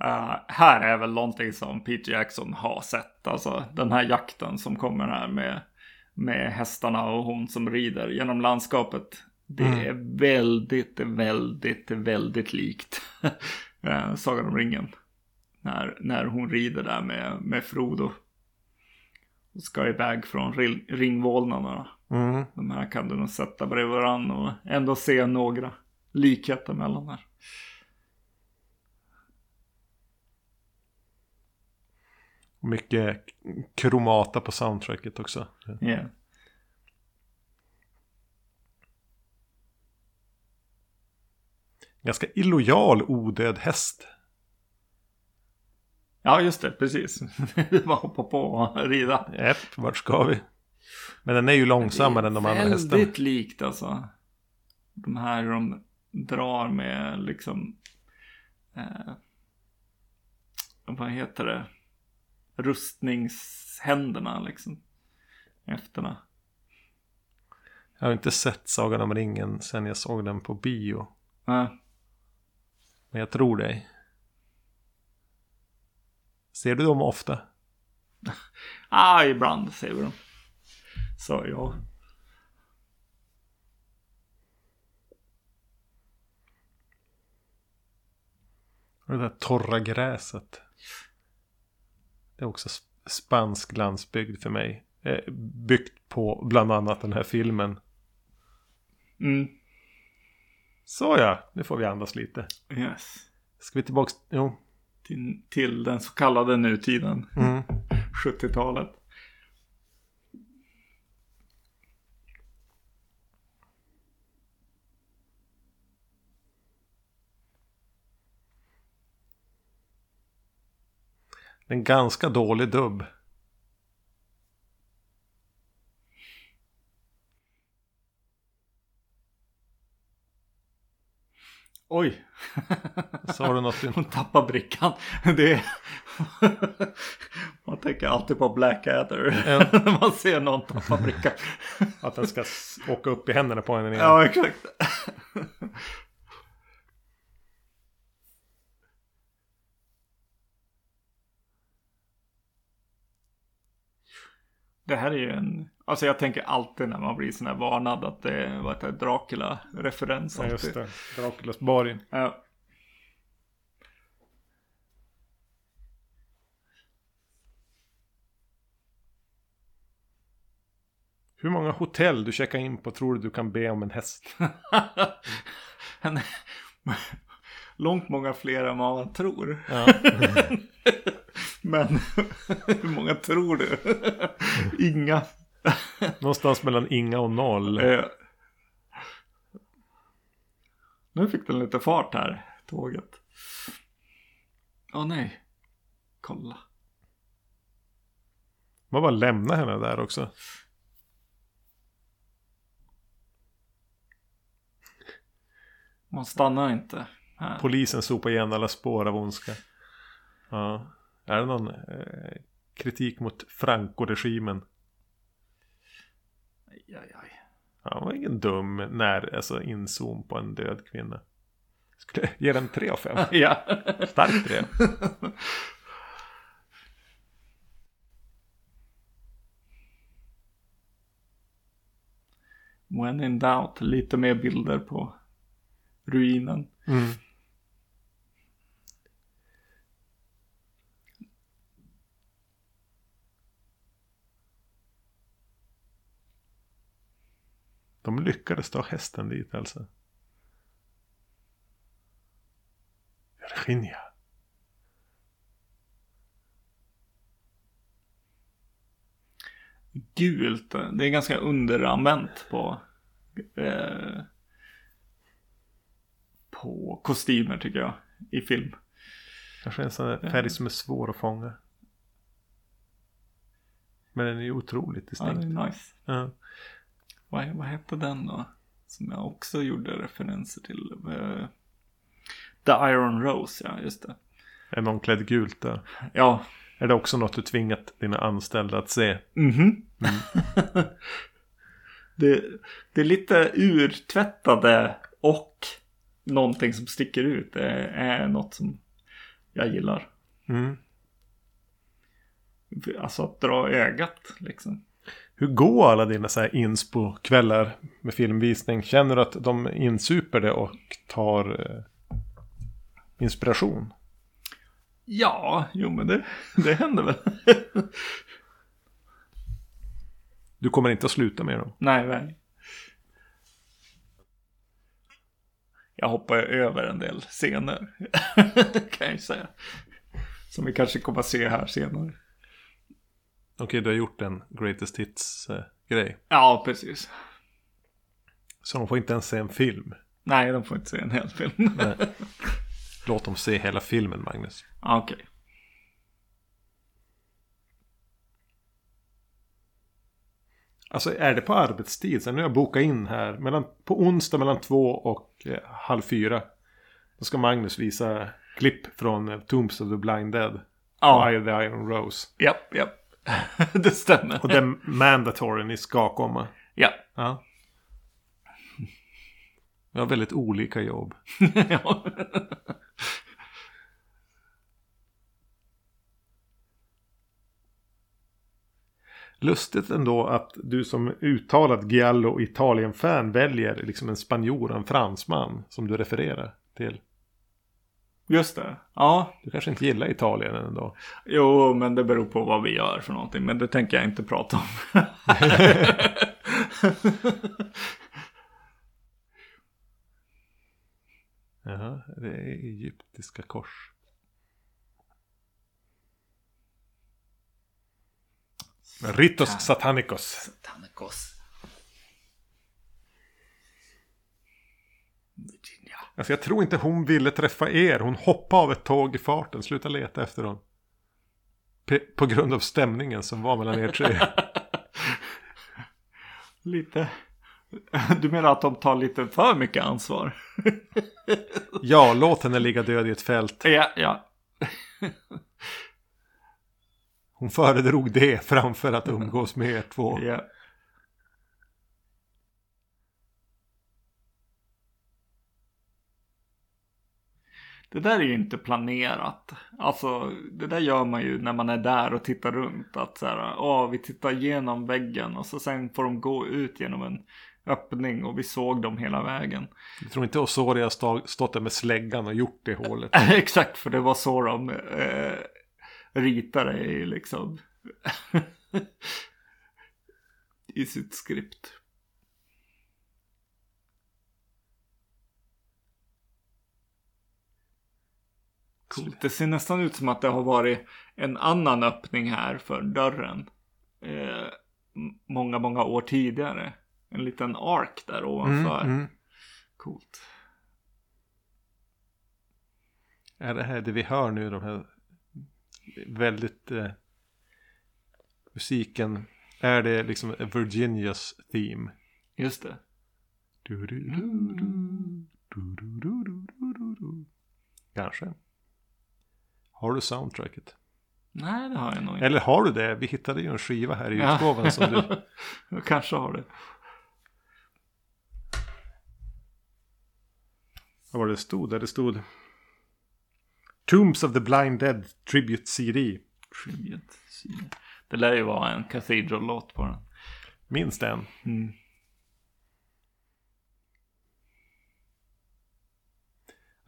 Eh, här är väl någonting som Peter Jackson har sett. Alltså den här jakten som kommer här med, med hästarna och hon som rider genom landskapet. Det är väldigt, väldigt, väldigt likt eh, Sagan om ringen. När, när hon rider där med, med Frodo. Och ska iväg från ring, ringvålnaderna. Mm. De här kan du nog sätta bredvid varandra och ändå se några likheter mellan där. Mycket kromata på soundtracket också. Ja. Ganska illojal odöd häst. Ja, just det, precis. Det var hoppa på och rida. Äpp, vart ska vi? Men den är ju långsammare än de andra hästarna. Väldigt likt alltså. De här de drar med liksom. Eh, vad heter det? Rustningshänderna liksom. Efterna. Jag har inte sett Sagan om ringen sen jag såg den på bio. Ja. Men jag tror dig. Ser du dem ofta? Ah, ibland ser vi dem. Så ja. Och det där torra gräset. Det är också sp- spansk landsbygd för mig. Eh, byggt på bland annat den här filmen. Mm. Så ja, nu får vi andas lite. Yes. Ska vi tillbaks? Jo. Till, till den så kallade nutiden. Mm. 70-talet. En ganska dålig dubb. Oj. Sa du något? Hon tappar brickan. Det är... Man tänker alltid på Blackadder. Ja. När man ser någon tappa brickan. Att den ska åka upp i händerna på henne igen. Ja, exakt. Det här är ju en... Alltså jag tänker alltid när man blir sån här varnad att det heter det, Dracula-referens. Ja, just det. Draculas borgen. Ja. Hur många hotell du checkar in på tror du du kan be om en häst? Långt många fler än vad man tror. Ja. Men hur många tror du? Inga. Någonstans mellan inga och noll. Eh, Nu fick den lite fart här, tåget. Åh nej. Kolla. Man bara lämna henne där också. Man stannar inte här. Polisen sopar igen alla spår av ondska. Ja. Är det någon eh, kritik mot Franco-regimen? Aj, aj, aj. Det var ingen dum när, alltså inzoom på en död kvinna. Skulle ge den 3 av 5. ja. Starkt 3. When in doubt, lite mer bilder på ruinen. Mm. De lyckades ta hästen dit alltså. Virginia. Gult, det är ganska underanvänt på eh, på kostymer tycker jag i film. Kanske en sån färg som är svår att fånga. Men den är otroligt Ja, distinkt. det är nice. Ja. Vad, vad hette den då? Som jag också gjorde referenser till. Eh, The Iron Rose, ja just det. Är någon klädd gult där? Ja. Är det också något du tvingat dina anställda att se? Mhm. det, det är lite urtvättade och någonting som sticker ut. Det är något som jag gillar. Mm. Alltså att dra ögat liksom. Hur går alla dina så här inspo-kvällar med filmvisning? Känner du att de insuper det och tar eh, inspiration? Ja, jo men det, det händer väl. Du kommer inte att sluta med dem? nej, nej. Jag hoppar över en del scener. kan jag säga. Som vi kanske kommer att se här senare. Okej, du har gjort en greatest hits-grej. Ja, precis. så de får inte ens se en film. Nej, de får inte se en hel film. Låt dem se hela filmen, Magnus. Okej. Alltså är det på arbetstid? Sen nu har jag bokat in här. Mellan, på onsdag mellan två och eh, halv fyra. Då ska Magnus visa klipp från eh, Tombs of the Blind Dead. Ja. Och I the Iron Rose. Japp, japp. det stämmer. Och den mandatory ni ska komma. Ja. Ja. Vi har väldigt olika jobb. ja. Lustigt ändå att du som uttalad Giallo Italien-fan väljer liksom en spanjor och en fransman som du refererar till. Just det. Ja. Du kanske inte gillar Italien ändå. Jo, men det beror på vad vi gör för någonting. Men det tänker jag inte prata om. Jaha, det är egyptiska kors. Ritos satanicos. Tanekos. Alltså jag tror inte hon ville träffa er. Hon hoppade av ett tåg i farten. Sluta leta efter dem. P- på grund av stämningen som var mellan er tre. Lite. Du menar att de tar lite för mycket ansvar? Ja, låt henne ligga död i ett fält. Ja, ja. Hon föredrog det framför att umgås med er två. ja. Det där är ju inte planerat. Alltså, det där gör man ju när man är där och tittar runt. Att så här, åh, vi tittar igenom väggen och så sen får de gå ut genom en öppning och vi såg dem hela vägen. Jag tror inte Osoria har stått där med släggan och gjort det hålet. Exakt, för det var så de eh, ritade i liksom i sitt skript. Coolt. Det ser nästan ut som att det har varit en annan öppning här för dörren. Eh, många, många år tidigare. En liten ark där ovanför. Mm, mm. Coolt. Är det här det vi hör nu? De här väldigt eh, musiken. Är det liksom Virginias theme? Just det. Du, du, du, Kanske. Har du soundtracket? Nej, det har jag nog inte. Eller har du det? Vi hittade ju en skiva här i Ja. utgåvan som du... Jag kanske har det. Vad var det stod? Där det stod... Tombs of the Blind Dead Tribute CD. Tribute. Det lär ju vara en Cathedral-låt på den. Minns den? Mm.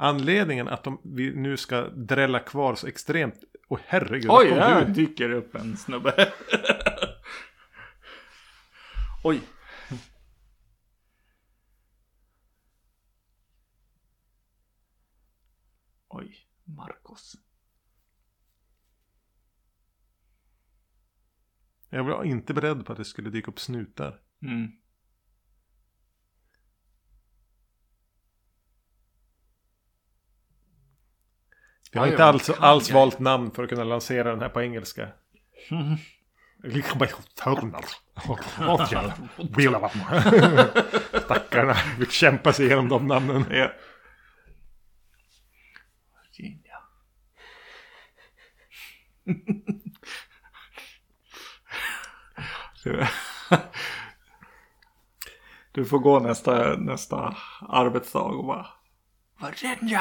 Anledningen att de, vi nu ska drälla kvar så extremt... Åh herregud, Oj, där du. dyker upp en snubbe. Oj. Oj, Marcos. Jag var inte beredd på att det skulle dyka upp snutar. Mm. Vi har inte alls, alls valt namn för att kunna lansera den här på engelska. Stackarna fick kämpa sig igenom de namnen. Ja. Virginia. Du, du får gå nästa, nästa arbetsdag och bara Virginia!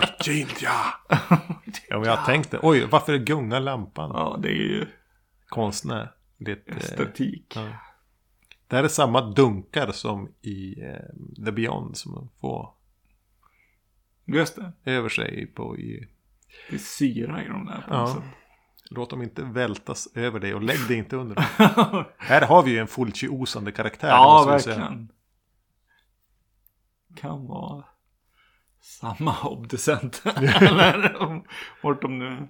Virginia! Ja, men jag tänkte, oj, varför gungar lampan? Ja, det är ju Konstnär. Det, eh, estetik. ja. det här är samma dunkar som i eh, The Beyond som man får Just det. över sig på i... Det är syra i de där på Ja. Låt dem inte vältas över dig och lägg dig inte under dem. Här har vi ju en Fulci-osande karaktär. det Ja, vi säga. verkligen. Kan vara samma obducent. Eller vart de nu...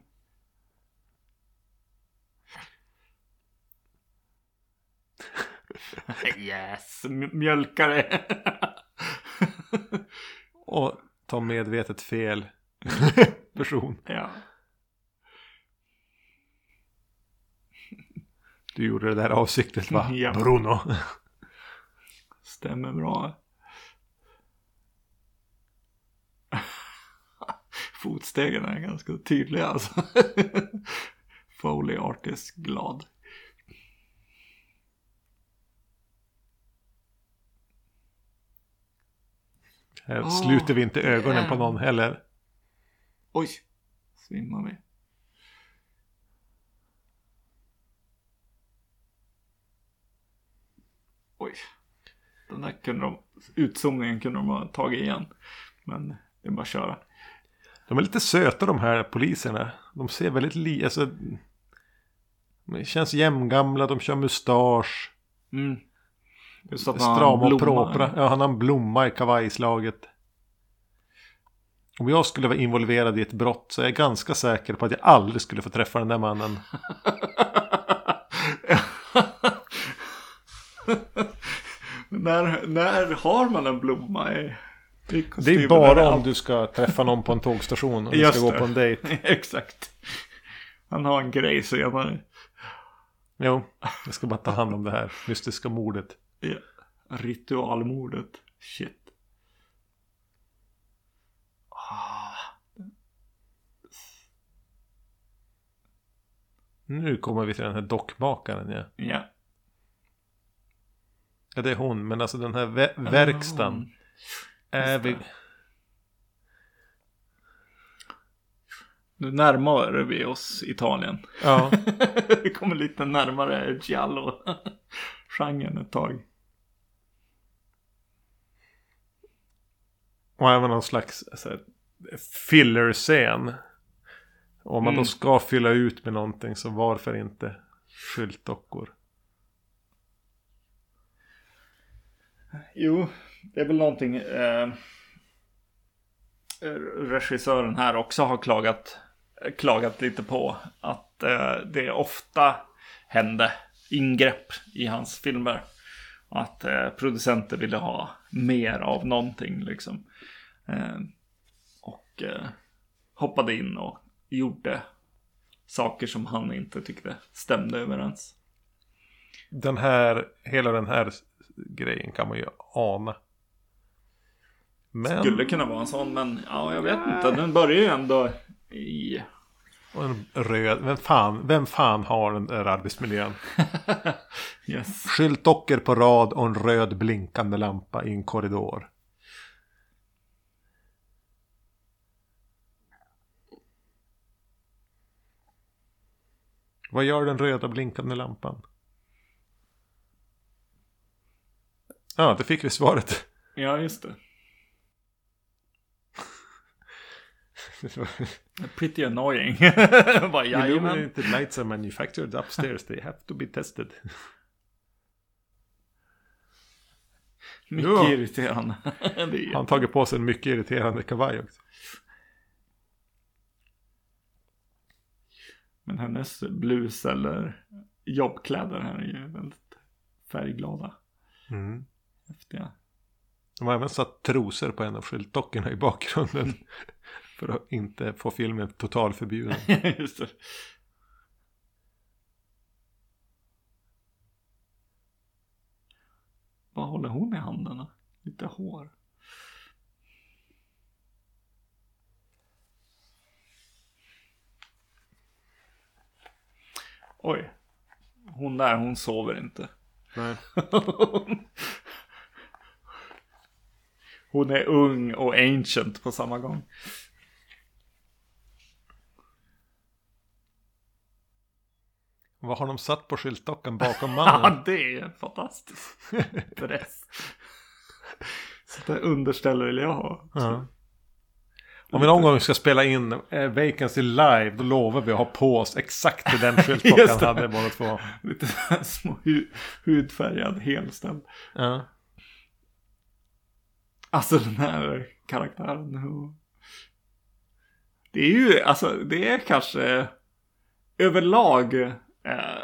yes, mjölkare. Och ta medvetet fel person. ja. Du gjorde det där avsiktligt va? Ja. Bruno. Stämmer bra. Fotstegen är ganska tydliga alltså. Foley Artist glad. Här Åh, sluter vi inte ögonen på damn. någon heller. Oj, svimmar vi. Oj. Den där kunde de, utzoomningen kunde de ha tagit igen. Men det är bara att köra. De är lite söta de här poliserna. De ser väldigt li... Alltså, de känns jämngamla, de kör mustasch. Mm. Just att han Strama och propra. Ja, han har en blomma i kavajslaget. Om jag skulle vara involverad i ett brott så är jag ganska säker på att jag aldrig skulle få träffa den där mannen. när, när har man en blomma i Det är bara om du ska träffa någon på en tågstation och du ska gå på en dejt. Exakt. Han har en grej senare. Jo, jag ska bara ta hand om det här mystiska mordet. Ja. Ritualmordet. Shit. Nu kommer vi till den här dockmakaren ja. ja. Ja, det är hon. Men alltså den här vä- verkstaden. Är vi... Nu närmar vi oss Italien. Ja, vi kommer lite närmare Giallo-genren ett tag. och även någon slags så här, filler-scen. Om man Mm. då ska fylla ut med någonting så varför inte skyltdockor? Jo, det är väl någonting eh, regissören här också har klagat, klagat lite på. Att eh, det ofta hände ingrepp i hans filmer. Att eh, producenter ville ha mer av någonting liksom. Eh, och eh, hoppade in och gjorde saker som han inte tyckte stämde överens. Den här, hela den här grejen kan man ju ana. Men... Skulle kunna vara en sån, men ja, jag vet inte. Den börjar ju ändå i... Och en röd, vem fan, vem fan har den där arbetsmiljön? yes. Skyltdockor på rad och en röd blinkande lampa i en korridor. Vad gör den röda blinkande lampan? Ja, det fick vi svaret. Ja, just det. Pretty annoying. Bara. Illuminated lights are manufactured upstairs. They have to be tested. Mycket irriterande. Han har tagit på sig en mycket irriterande kavaj också. Men hennes blus eller jobbkläder här är ju väldigt färgglada. Mm. Häftiga. De har även satt trosor på en av skyltdockorna i bakgrunden. För att inte få filmen totalförbjuden. Just det. Vad håller hon i handen då? Lite hår. Oj. Hon där, hon sover inte. Nej. Hon är ung och ancient på samma gång. Vad har de satt på skyltdockan bakom Ja, mannen? det är fantastiskt. Dress. Så det underställ vill jag ha. Ja. Om vi någon gång ska spela in eh, Vacancy live då lovar vi att ha på oss exakt den Just skyltdockan det. hade båda två. Lite små hu hudfärgad helställ. Ja. Alltså den här karaktären. Det är ju, alltså det är kanske överlag eh,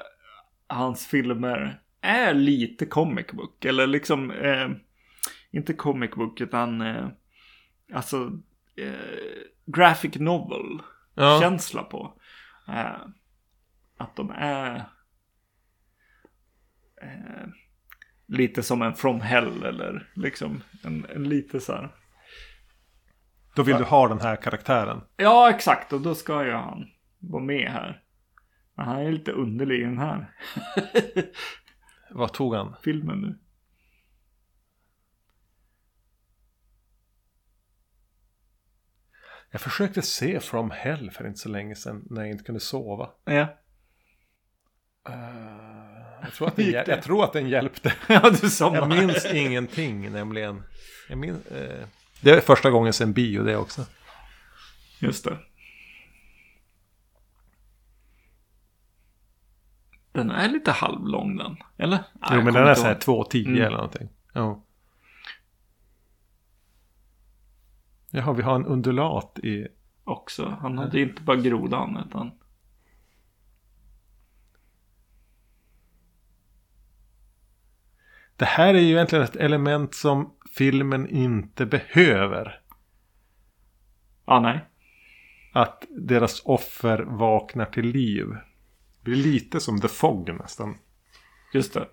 hans filmer är lite comic book. Eller liksom, eh, inte comic book utan eh, alltså eh, graphic novel Ja. känsla på. Eh, att de är lite som en From Hell eller liksom en, en lite så här. Då vill du ha den här karaktären. Ja, exakt. Och då ska ju han vara med här. Men han är lite underlig i den här Vad tog han? filmen nu. Jag försökte se From Hell för inte så länge sedan när jag inte kunde sova. Ja. Eh, jag, tror att den, det? jag tror att den hjälpte. ja, du Jag minns ingenting nämligen. Jag minns, eh, det är första gången sen bio det också. Just det. Den är lite halvlång den. Eller? Nej, Jo men den är så här ihåg. 2.10 Mm. eller någonting. Ja. Jaha, vi har en undulat i... Också. Han hade inte bara grodan utan. Det här är ju egentligen ett element som filmen inte behöver. Ah, nej. Att deras offer vaknar till liv. Det blir lite som The Fog nästan. Just det.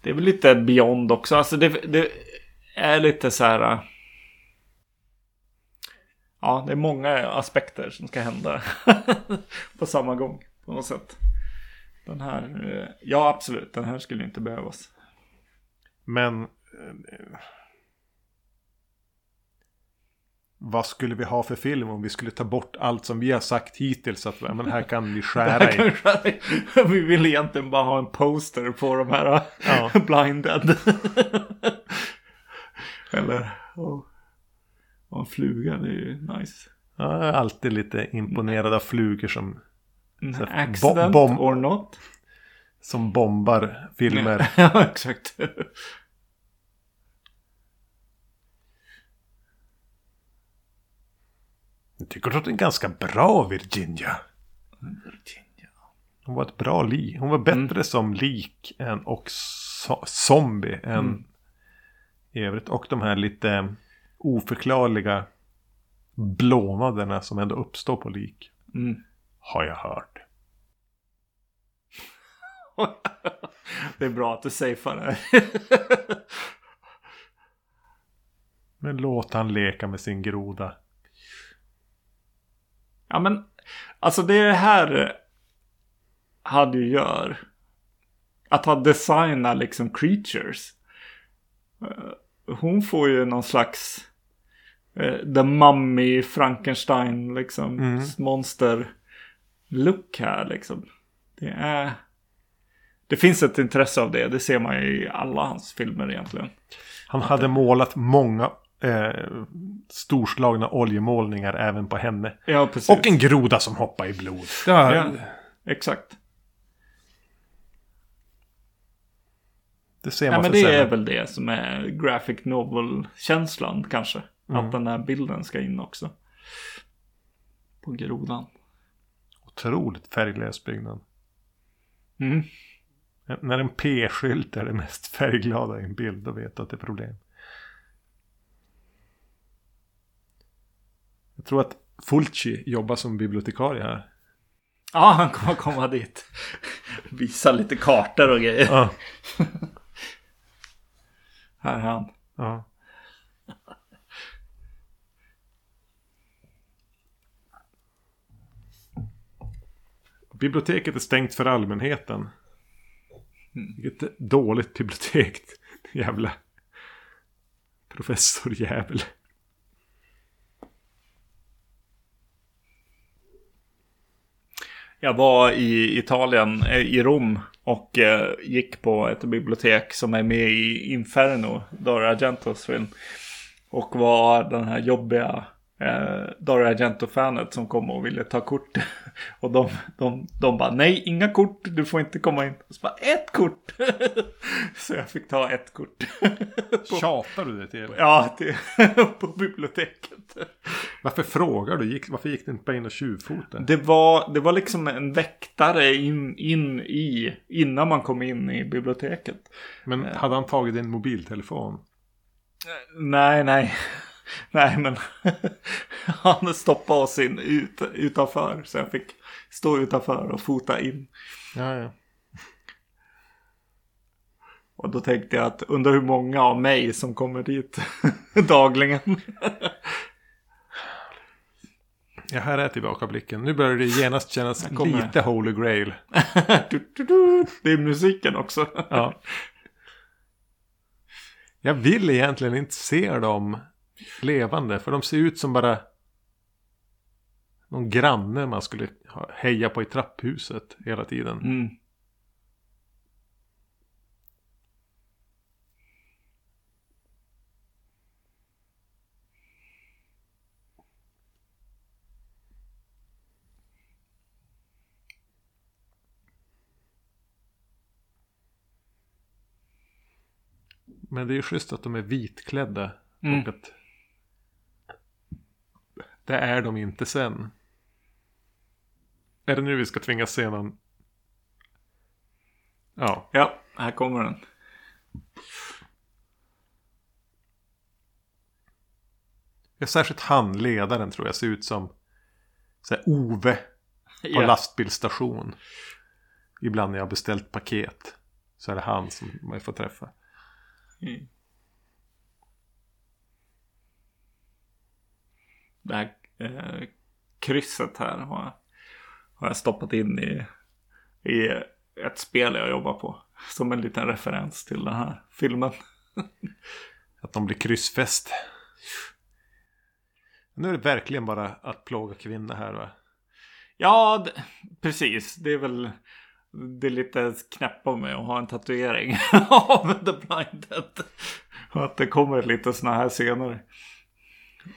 Det är väl lite beyond också. Alltså det, det är lite så här. äh, Ja, det är många aspekter som ska hända på samma gång på något sätt. Den här, eh, ja absolut, den här skulle inte behövas. Men... eh, Vad skulle vi ha för film om vi skulle ta bort allt som vi har sagt hittills? Att men här kan vi skära i. Vi vill egentligen bara ha en poster på de här Ja. blinded. Eller och, och en fluga, det är ju nice. Ja, jag är alltid lite imponerad av flugor som, Så, accident bo- bom- or not. som bombar filmer. ja, exakt. Jag tycker att det är ganska bra Virginia. Virginia. Hon var ett bra lik. Hon var bättre Mm. som lik än och so- zombie än Mm. i övrigt. Och de här lite oförklarliga blånaderna som ändå uppstår på lik. Mm. Har jag hört. det är bra att du safear det. Men låt han leka med sin groda. Ja men, alltså det här hade ju gör. Att ha designat liksom creatures. Eh, Hon får ju någon slags uh, The Mummy Frankenstein liksom Mm. monster look här liksom. Det är... Det finns ett intresse av det. Det ser man ju i alla hans filmer egentligen. Han hade målat många eh, storslagna oljemålningar även på henne. Ja, precis. Och en groda som hoppar i blod. Var, Ja, exakt. Det ser Ja, man men för det är väl det som är graphic novel-känslan kanske. Mm. Att den här bilden ska in också. På grodan. Otroligt färglös byggnad. Mm. När en P-skylt är det mest färgglada i en bild, då vet du att det är problem. Jag tror att Fulci jobbar som bibliotekarie här. Ja, han kommer komma dit. Visa lite kartor och grejer. Ja. Här är han. ja. Biblioteket är stängt för allmänheten. Vilket dåligt bibliotek. Jävla professorjävel. Jag var i Italien, eh, i Rom. Och eh, gick på ett bibliotek som är med i Inferno, Dora Argentos film. Och var den här jobbiga eh, Dario Argento-fanet som kom och ville ta kort. Och de, de, de bara nej, inga kort, du får inte komma in. Och så bara ett kort. så jag fick ta ett kort. Tjatar du det till? ja, till, på biblioteket. Varför frågar du? Gick, varför gick du inte bara in och tjuvfotade? Det var, det var liksom en väktare in, in i, innan man kom in i biblioteket. Men hade han tagit din mobiltelefon? Nej, nej. Nej, men han stoppade oss in ut, utanför. Så jag fick stå utanför och fota in. Ja, ja. Och då tänkte jag att undrar hur många av mig som kommer dit dagligen. Ja, här är tillbakablicken. Nu börjar det genast kännas lite Holy Grail. Du, du, du. Det är musiken också. Ja. Jag vill egentligen inte se dem levande. För de ser ut som bara någon granne man skulle heja på i trapphuset hela tiden. Mm. Men det är ju schysst att de är vitklädda. Mm. Och att det är de inte sen. Är det nu vi ska tvingas se någon? Ja. Ja, här kommer den. Ja, Särskilt han, ledaren, tror jag ser ut som så här, Ove på Ja. lastbilsstation. Ibland när jag har beställt paket. Så är det han som man får träffa. Mm. Det här eh, krysset här har jag, har jag stoppat in i, i ett spel jag jobbar på. Som en liten referens till den här filmen. Att de blir kryssfäst. Nu är det verkligen bara att plåga kvinnor här va? Ja, precis. Det är väl det är lite knäpp av mig att ha en tatuering av The Blinded. Och att det kommer lite sådana här scener.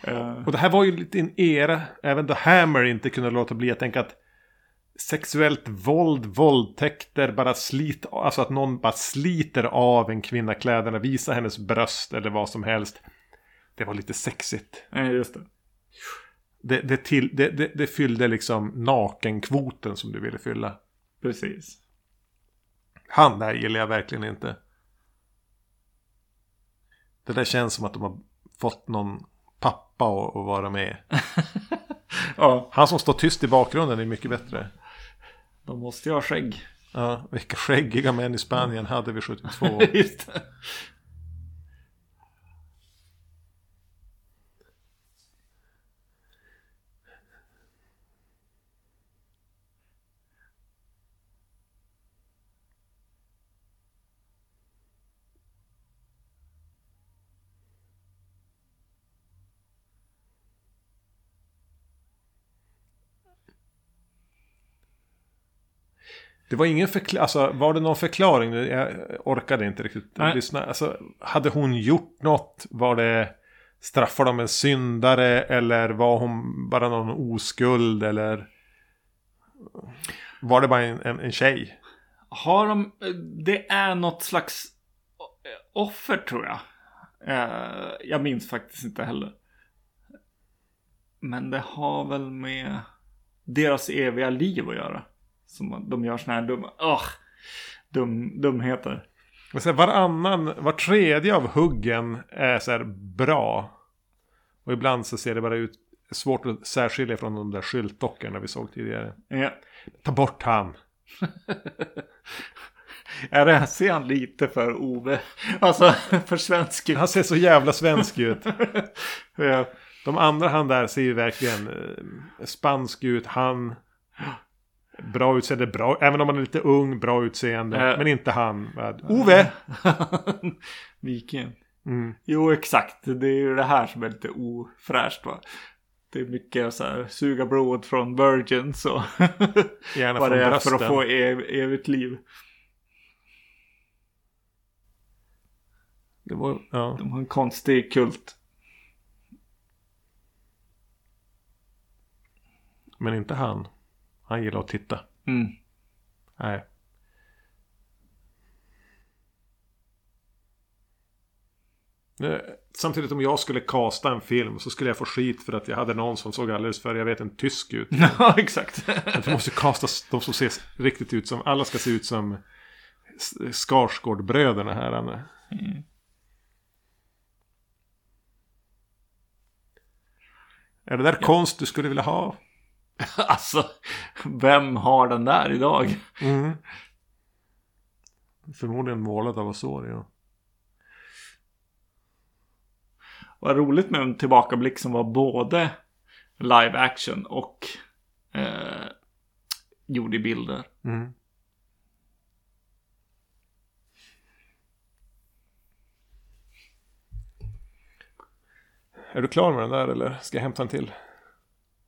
Eh, Och det här var ju lite en era, även The Hammer inte kunde låta bli att tänka att sexuellt våld, våldtäkter, bara slit, alltså att någon bara sliter av en kvinna kläderna, visar hennes bröst eller vad som helst. Det var lite sexigt. eh, just det. Det, det, till, det, det, det fyllde liksom nakenkvoten som du ville fylla. Precis. Han där gillar jag verkligen inte. Det där känns som att de har fått någon pappa att att vara med. Ja, Han som står tyst i bakgrunden är mycket bättre. de måste ju ha skägg. Ja, vilka skäggiga män i Spanien hade vi 72. Just det. Det var ingen förklaring, alltså var det någon förklaring? Jag orkade inte riktigt Nej. lyssna. Alltså, hade hon gjort något? Var det straffar de en syndare? Eller var hon bara någon oskuld? Eller var det bara en, en, en tjej? Har de... Det är något slags offer tror jag. Eh, Jag minns faktiskt inte heller. Men det har väl med deras eviga liv att göra. Som de gör såna här dumma... Ugh, dum, dumheter. Men så här, varannan, var tredje av huggen är så här bra. Och ibland så ser det bara ut svårt att särskilja från de där skyltdockorna vi såg tidigare. Ja. Ta bort han. Är det, ser han lite för Ove? Alltså för svensk ut. Han ser så jävla svensk ut. Ja. De andra han där ser ju verkligen eh, spansk ut. Han... Bra utseende, bra. Även om han är lite ung, bra utseende. Eh. Men inte han. Vad- Ove! Viking. Mm. Jo, exakt. Det är ju det här som är lite ofräscht va. Det är mycket så här suga blod från virgins och Gärna vad från det är för att få ev evigt liv. Det var, ja. De har en konstig kult. Men inte han. Han gillar att titta. Mm. Nej. Samtidigt om jag skulle kasta en film så skulle jag få skit för att jag hade någon som såg alldeles för, jag vet, en tysk ut. Ja, exakt. Att du måste kasta de som ser riktigt ut som, alla ska se ut som Skarsgårdbröderna här. Anne. Mm. Är det där konst du skulle vilja ha? alltså, vem har den där idag? Mm. Förmodligen målad av Osorio. Vad roligt med en tillbakablick som var både live action och eh, gjord i bilder. Mm. Är du klar med den där eller ska jag hämta en till?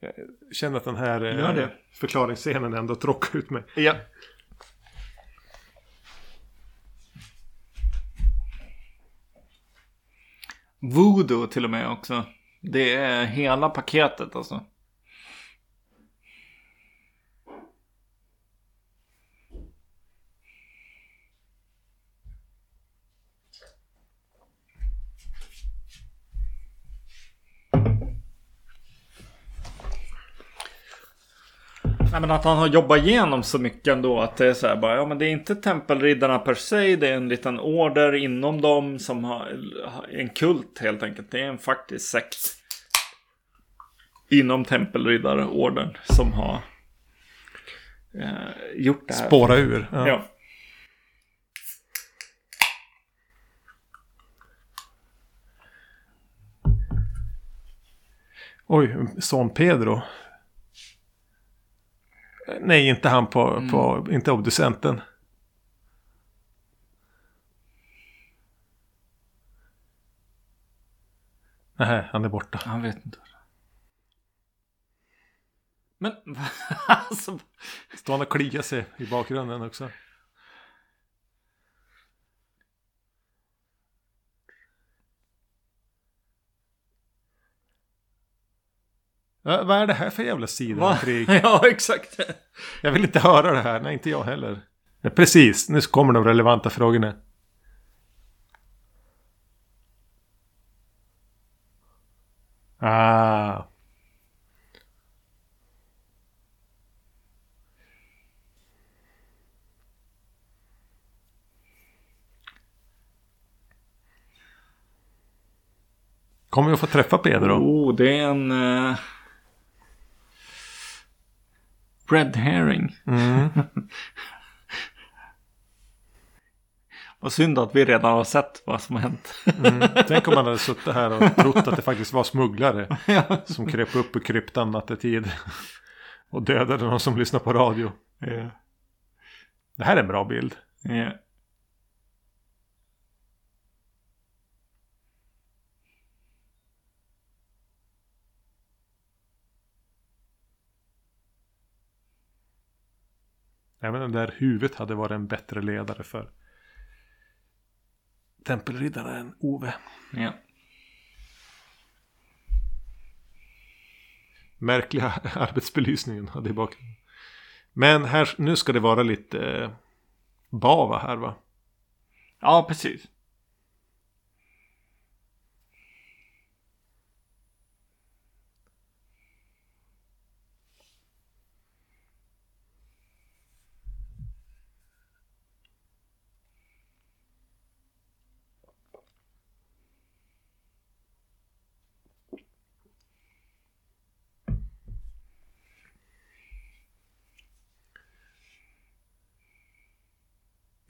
Jag känner att den här eh, Gör det. förklaringsscenen ändå tråkar ut mig. Ja. Voodoo till och med också. Det är hela paketet alltså. Nej men att han har jobbat igenom så mycket ändå att det är så här bara, ja men det är inte tempelriddarna per se, det är en liten order inom dem som har en kult helt enkelt. Det är en faktisk sekt. Inom tempelriddarorden som har eh, gjort det här. Spåra ur. Ja. Ja. Oj, son Pedro. Nej, inte han på, på inte obducenten. Nej, han är borta. Han vet inte. Men alltså. Står han och kliar sig i bakgrunden också? Va, vad är det här för jävla Va? sidenkrig? ja exakt. Jag vill inte höra det här. Nej, inte jag heller. Ja, precis, nu kommer de relevanta frågorna. Ah. Kommer vi att få träffa Pedro? Oh, det är en... Uh... Red herring. Mm. Vad synd att vi redan har sett vad som har hänt. Mm. Tänk om man hade suttit här och trott att det faktiskt var smugglare. Som kröp upp i kryptan nattetid. Och dödade någon som lyssnar på radio. Ja. Det här är en bra bild. Ja. Även den där huvudet hade varit en bättre ledare för tempelriddaren Ove. ja. Märkliga arbetsbelysningen hade i bakgrunden. Men här, nu ska det vara lite eh, bava här va? Ja, precis.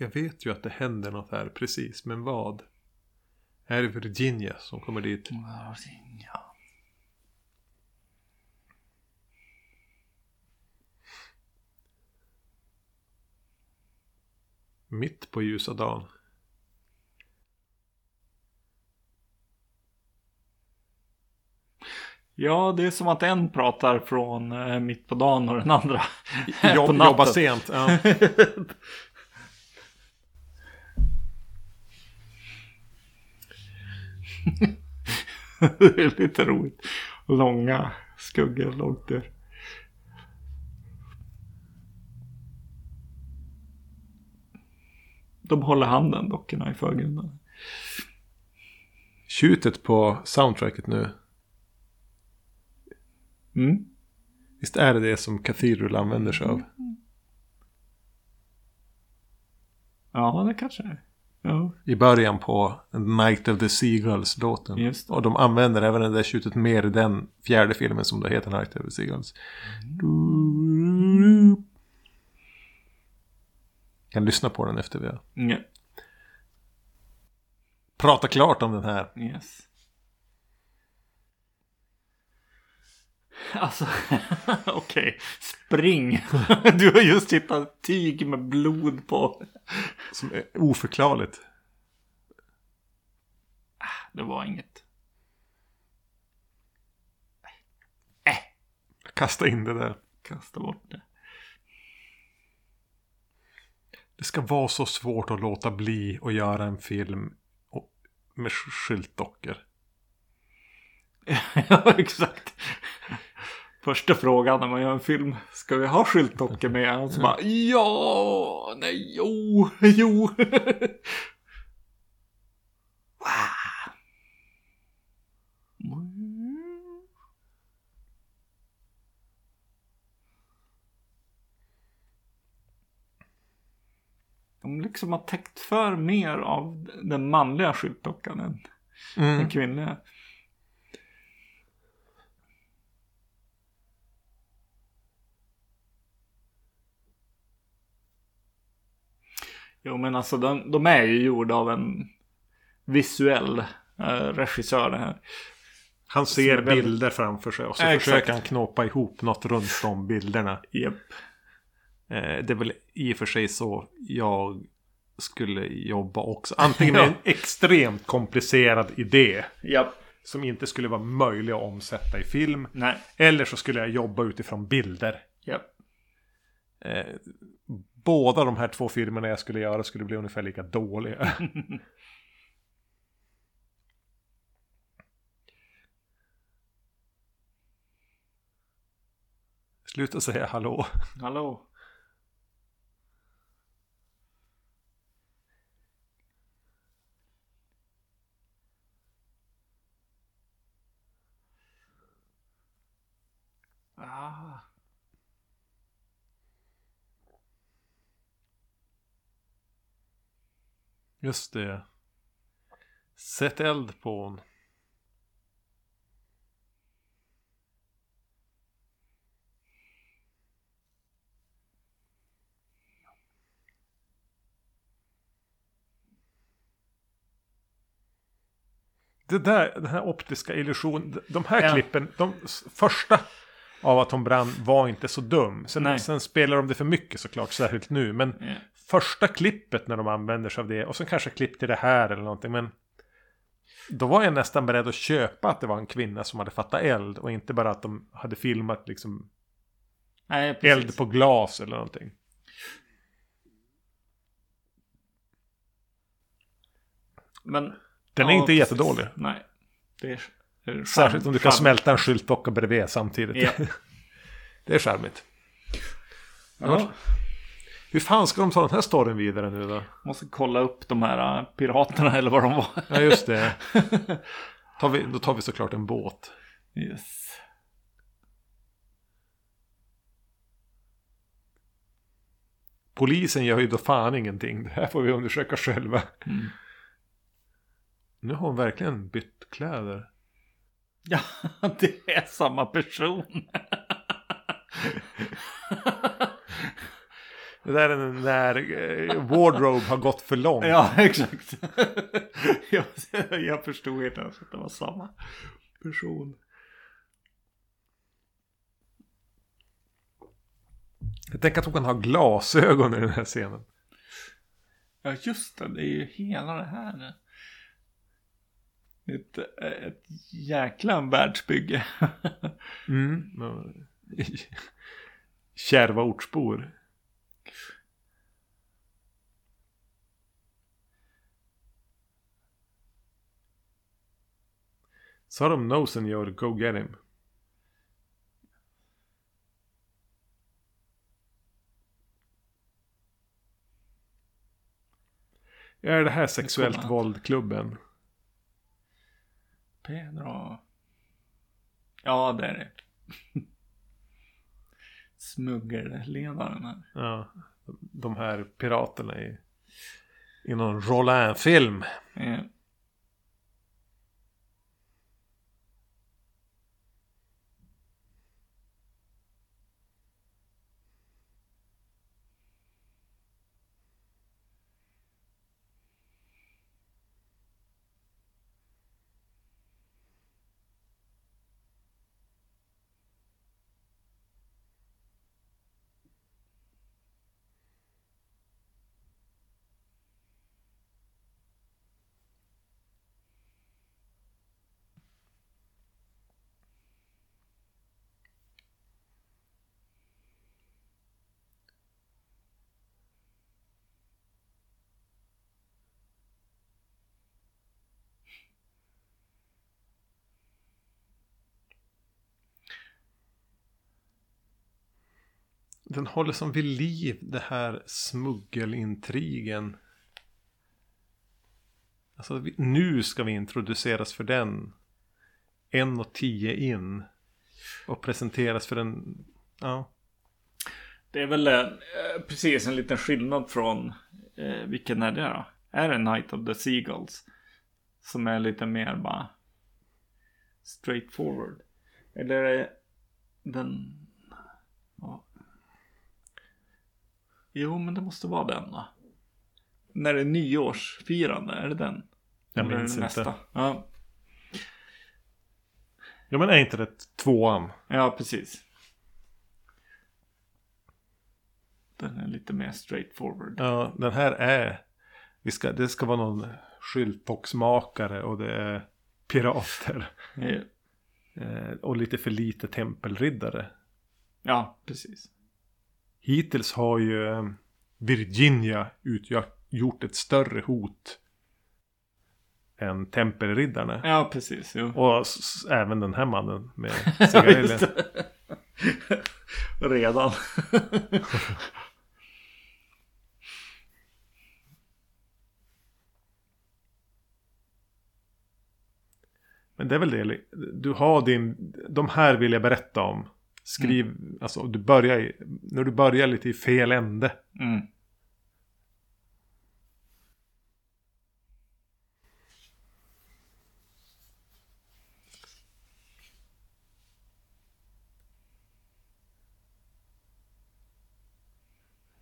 Jag vet ju att det händer något här precis, men vad? Är det Virginia som kommer dit? Ja. Mitt på ljusa dagen. Ja, det är som att en pratar från eh, mitt på dagen och den andra på Jobb, natten. jobba sent. Ja. det är lite roligt. Långa skuggor långt där. De håller handen, dockorna i förgrunden. Tjutet på soundtracket nu. Mm. Visst är det det som Cathedral använder sig av? Ja, det kanske är. Ja. I början på Night of the Seagulls-låten. Och de använder även det där tjutet mer i den fjärde filmen som då heter Night of the Seagulls. Kan lyssna på den efter vi har Ja. pratat klart om den här. Yes. Alltså, okej. Spring. Du har just hittat tyg med blod på. Som är oförklarligt. Det var inget. Kasta in det där. Kasta bort det. Det ska vara så svårt att låta bli att göra en film med sk- skyltdockor. ja, exakt. Första frågan när man gör en film. Ska vi ha skyltdockor med? Och så bara ja, nej, jo, jo. De liksom har täckt för mer av den manliga skyltdockan än Mm. den kvinnliga. Jo men alltså de, de är ju gjorda av en visuell eh, regissör det här. Han ser väldigt- bilder framför sig och så Exakt. försöker han knåpa ihop något runt de bilderna. Japp. Eh, det är väl i och för sig så jag skulle jobba också. Antingen med en extremt komplicerad idé Japp. som inte skulle vara möjlig att omsätta i film. Nej. Eller så skulle jag jobba utifrån bilder. Japp. Eh, båda de här två filmerna jag skulle göra skulle bli ungefär lika dåliga. Sluta säga hallå. Hallå. Just det. Sätt eld på hon. Det där, den här optiska illusionen, de här ja. klippen, de första av att hon brann var inte så dum. Sen, sen spelar de det för mycket såklart, särskilt nu. Men ja första klippet när de använder sig av det. Och sen kanske klipp till det här eller någonting. Men då var jag nästan beredd att köpa att det var en kvinna som hade fattat eld. Och inte bara att de hade filmat liksom Nej, eld på glas eller någonting. Men, Den är ja, inte precis. jättedålig. Nej. Det är, det är Särskilt om du kan charm- smälta en skyltdocka bredvid samtidigt. Ja. det är charmigt. Ja. Hur fan ska de ta den här storyn vidare nu då? Måste kolla upp de här äh, piraterna eller vad de var. Ja just det. Tar vi, då tar vi såklart en båt. Yes. Polisen gör ju då fan ingenting. Det här får vi undersöka själva. Mm. Nu har hon verkligen bytt kläder. Ja, det är samma person. Det där är när eh, Wardrobe har gått för långt. ja, exakt. jag, jag förstod inte ens att det var samma person. Jag tänker att hon kan ha glasögon i den här scenen. Ja, just det. Det är ju hela det här. Ett, ett jäkla världsbygge. Mm. Kärva ortsbor. Sodom knows and you'll go get him. Är det här sexuellt våldklubben? Pedro. Ja, det är det. Smuggelledaren här. Ja, de här piraterna i, i någon Rollin-film. Eh, Den håller som vid liv det här smuggelintrigen. Alltså nu ska vi introduceras för den. En och tio in. Och presenteras för den. Ja. Det är väl eh, precis en liten skillnad från eh, vilken är det då? Är det Night of the Seagulls? Som är lite mer bara straight forward. Eller är det den... Ja. Jo, men det måste vara den då. När det är nyårsfirande, är det den? Jag Eller minns det inte. Ja. ja men är inte det tvåan? ja, precis. Den är lite mer straight forward. Ja, den här är... Vi ska, det ska vara någon skyltboxmakare och det är pirater. Eh, och lite för lite tempelriddare. Ja, precis. Hittills har ju eh, Virginia utgjort ett större hot än tempelriddarna. Ja, precis. Jo. Och även den här mannen med cigarillen. Redan. Men det är väl det. Du har din... De här vill jag berätta om. Skriv... Mm. Alltså du börjar i, När du börjar lite i fel ände. Mm.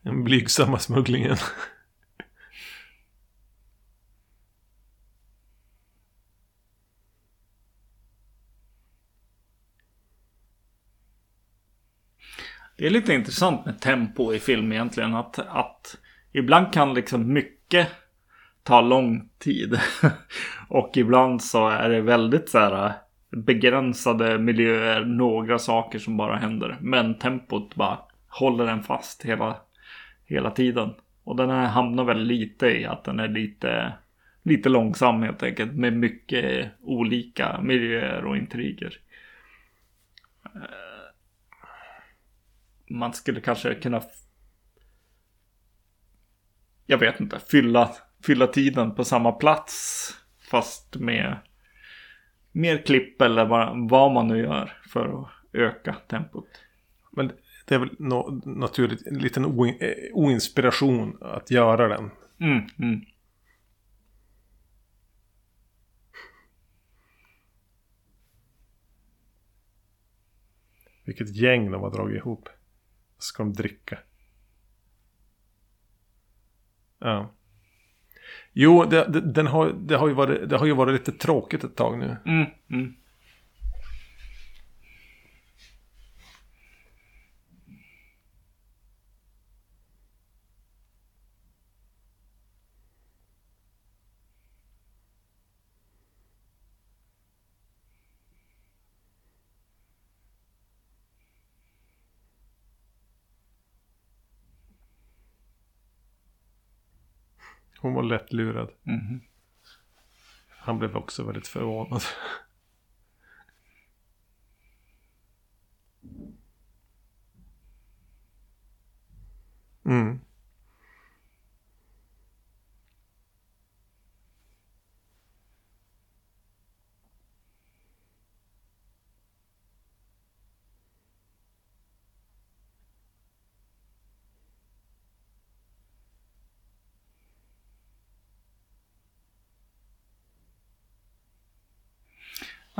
Den blygsamma smugglingen. Det är lite intressant med tempo i film egentligen. Att, att ibland kan liksom mycket ta lång tid. och ibland så är det väldigt så här äh, begränsade miljöer, några saker som bara händer. Men tempot bara håller den fast hela, hela tiden. Och den här hamnar väl lite i att den är lite, lite långsam helt enkelt. Med mycket olika miljöer och intriger. Man skulle kanske kunna jag vet inte, fylla, fylla tiden på samma plats. Fast med mer klipp eller vad, vad man nu gör för att öka tempot. Men det är väl no, naturligt en liten oin, eh, oinspiration att göra den. Mm, mm. Vilket gäng de har dragit ihop. Ska de dricka? Ja. Jo, det, det, den har, det, har ju varit, det har ju varit lite tråkigt ett tag nu. Mm, mm. Hon var lätt lurad. Mm. Han blev också väldigt förvånad. Mm.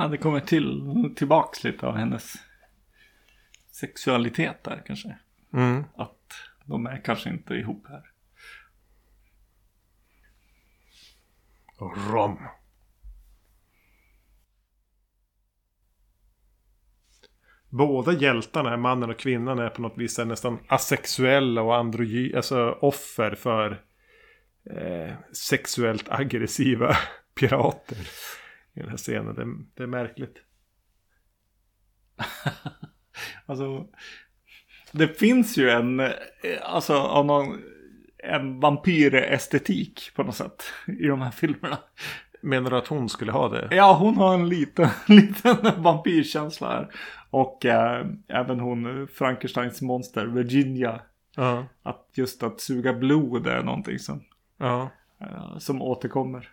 Ja, det kommer till, tillbaks lite av hennes sexualitet där kanske. Mm. Att de är kanske inte ihop här. Rom. Båda hjältarna, mannen och kvinnan, är på något vis nästan asexuella och androgy, alltså offer för eh, sexuellt aggressiva pirater. I den här scenen. Det, det är märkligt. alltså, det finns ju en, eh, alltså av någon, en vampyrestetik på något sätt i de här filmerna. Menar du att hon skulle ha det? Ja, hon har en liten, liten vampyrkänsla här. Och äh, även hon, Frankensteins monster, Virginia. Ja. Att just att suga blod är någonting som, Ja. äh, som återkommer.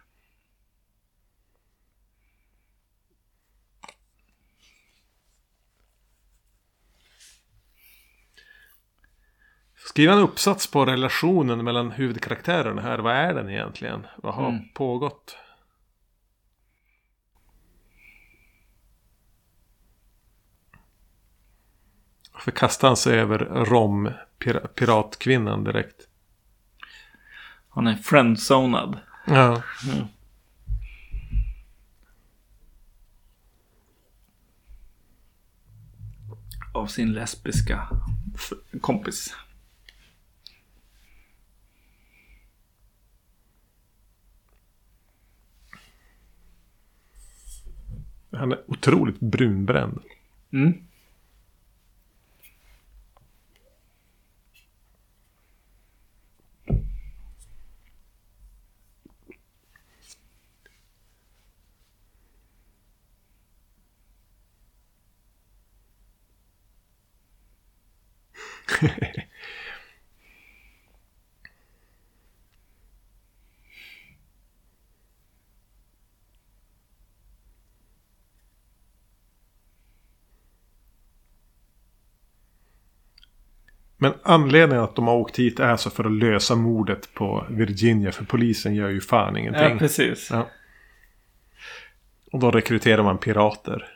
Skriva en uppsats på relationen mellan huvudkaraktärerna här. Vad är den egentligen? Vad har Mm. pågått? Varför kastar han sig över rom pir- piratkvinnan direkt? Han är friendzonad. Ja. Av sin lesbiska kompis. Han är otroligt brunbränd. Mm. Men anledningen att de har åkt hit är så för att lösa mordet på Virginia. För polisen gör ju fan ingenting. Ja, precis. Ja. Och då rekryterar man pirater.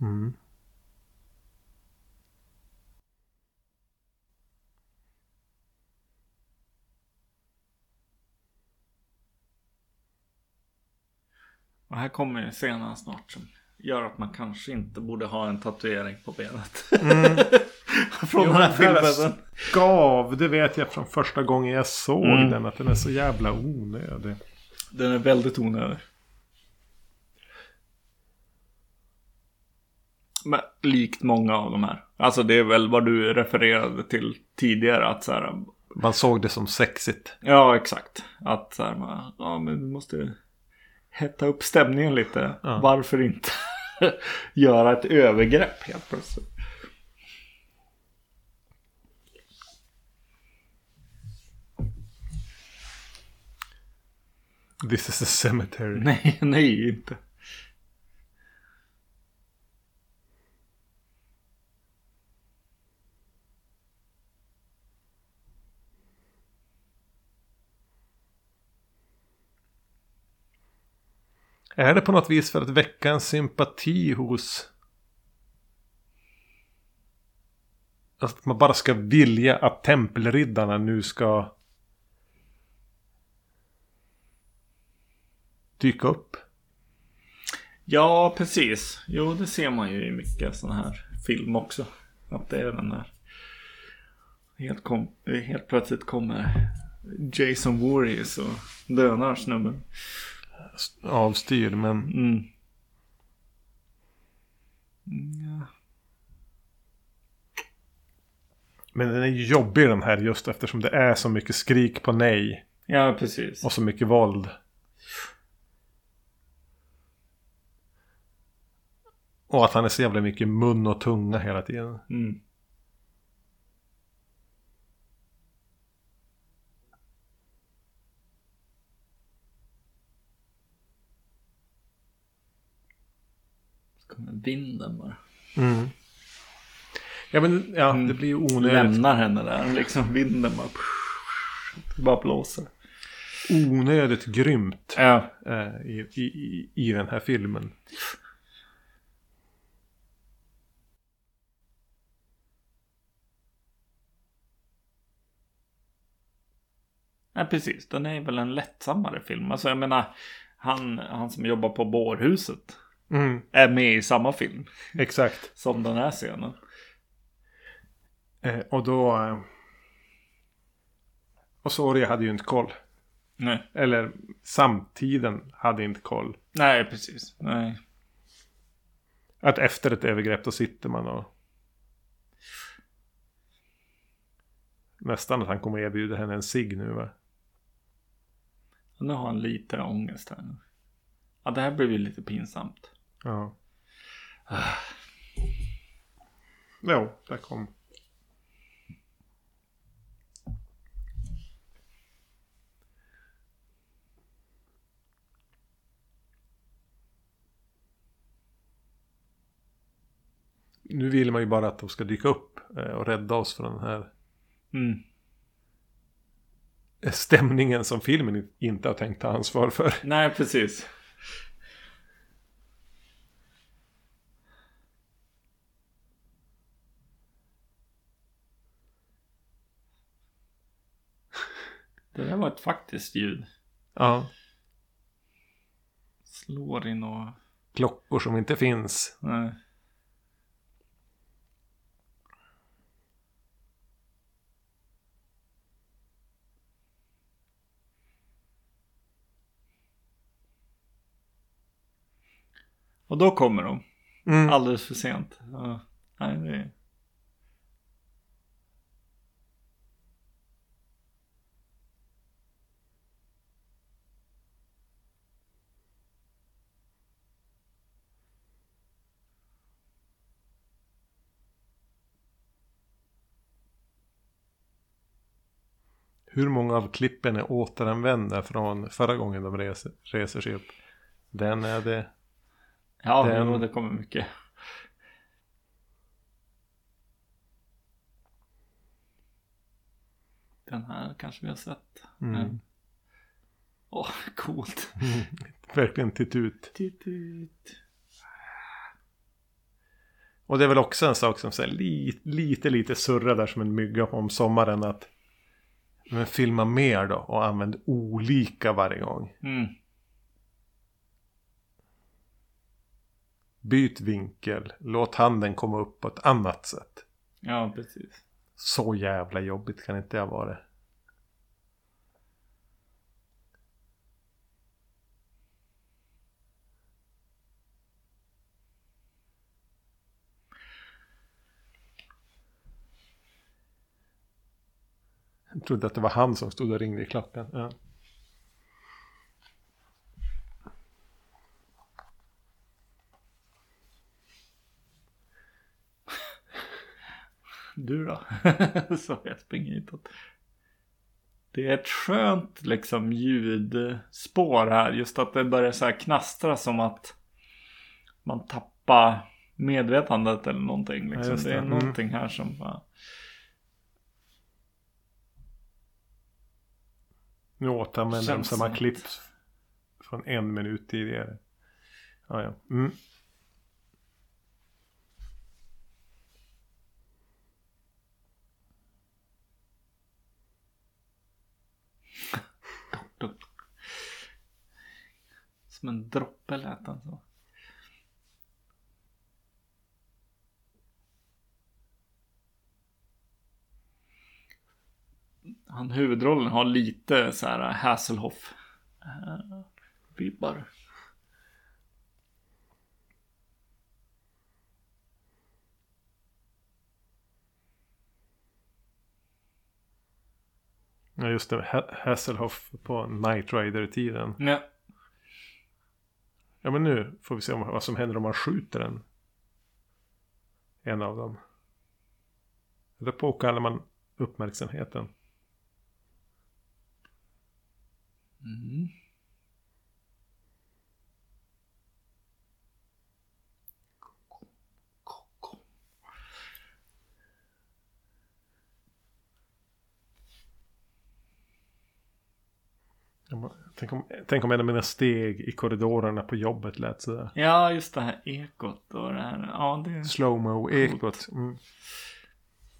Mm. Och här kommer scenen snart som gör att man kanske inte borde ha en tatuering på benet. Mm. Från Jo, den här filmen. Skav, det vet jag från första gången jag såg Mm. den. Att den är så jävla onödig. Den är väldigt onödig. Men likt många av de här. Alltså det är väl vad du refererade till tidigare. Att så här, Man såg det som sexigt. ja exakt. Att så här, man, ja men du måste hetta upp stämningen lite. Ja. Varför inte göra ett övergrepp helt plötsligt. This is a cemetery. Nej, nej inte. Är det på något vis för att väcka en sympati hos... Att man bara ska vilja att tempelriddarna nu ska... Dyka upp. Ja, precis. Jo, det ser man ju i mycket sån här film också. Att det är den där. Helt, kom, helt plötsligt kommer Jason Voorhees och dönar snubben. Avstyrd men... Mm. Ja. Men den är jobbig den här just eftersom det är så mycket skrik på nej. ja, precis. Och så mycket våld. Och att han är så jävla mycket mun och tunga hela tiden. Mm. Vinden bara. Mm. Ja men ja, det blir ju onödigt. Lämnar henne där. Liksom vinden bara. Det bara blåser. Onödigt grymt. Ja. eh, i, i, i, I den här filmen. Ja, precis. Den är väl en lättsammare film. Alltså jag menar, han, han som jobbar på bårhuset Mm, är med i samma film exakt. som den här scenen. Eh, och då... Eh, och Soria hade ju inte koll. Nej, Eller samtiden hade inte koll. Nej precis. Nej. Att efter ett övergrepp då sitter man och... Nästan att han kommer erbjuda henne en cigg nu va? Nu har han lite ångest här. Ja, det här blev ju lite pinsamt. Ja. Jo, där kom. Nu vill man ju bara att de ska dyka upp eh, och rädda oss från den här Mm. stämningen som filmen inte har tänkt ta ansvar för. Nej, precis. Det där var ett faktiskt ljud. Ja. Slår in och... Klockor som inte finns. Nej. Och då kommer de. Mm. Alldeles för sent. Ja. Nej, det är... Hur många av klippen är återanvända från förra gången de reser, reser sig upp? Den är det. Ja, Den- jo, det kommer mycket. Den här kanske vi har sett. Mm. Åh, coolt. Verkligen titt ut. Titt ut. Och det är väl också en sak som säger lite, lite, lite surrar där som en mygga om sommaren att men filma mer då och använd olika varje gång. Mm. Byt vinkel. Låt handen komma upp på ett annat sätt. Ja, precis. Så jävla jobbigt kan inte jag vara. Jag trodde att det var han som stod och ringde i klockan. Ja. Du då? så jag springer hitåt. Det är ett skönt liksom ljudspår här. Just att det börjar så här knastra som att man tappar medvetandet eller någonting. Liksom. Ja, det. det. är Mm. någonting här som bara... Nu återanvänder de samma klipp från en minut tidigare. Ja, ja. Mm. Som en droppe lät han så. Han huvudrollen har lite så här Hasselhoff uh, vibbar. Ja, just det. Ha- Hasselhoff på Knight Rider-tiden. Ja. Ja, men nu får vi se om, vad som händer om man skjuter en. En av dem. Då påkallar man uppmärksamheten. Mm. Tänk om, tänk om en av mina steg i korridorerna på jobbet lät sådär. Ja, just det här ekot och det här. Ja, det är Slowmo ekot. Mm.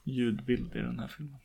ljudbild i den här filmen.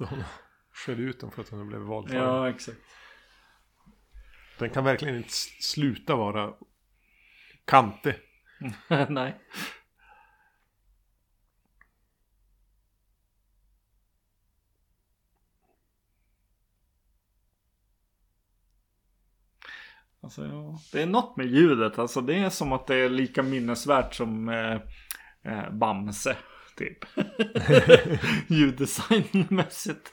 Står hon och skäller ut dem för att hon blev våldtagen. Ja, exakt. Den kan verkligen inte sluta vara kantig. Nej. Alltså, ja. Det är något med ljudet. Alltså, det är som att det är lika minnesvärt som eh, eh, Bamse. Typ. Ljuddesignmässigt.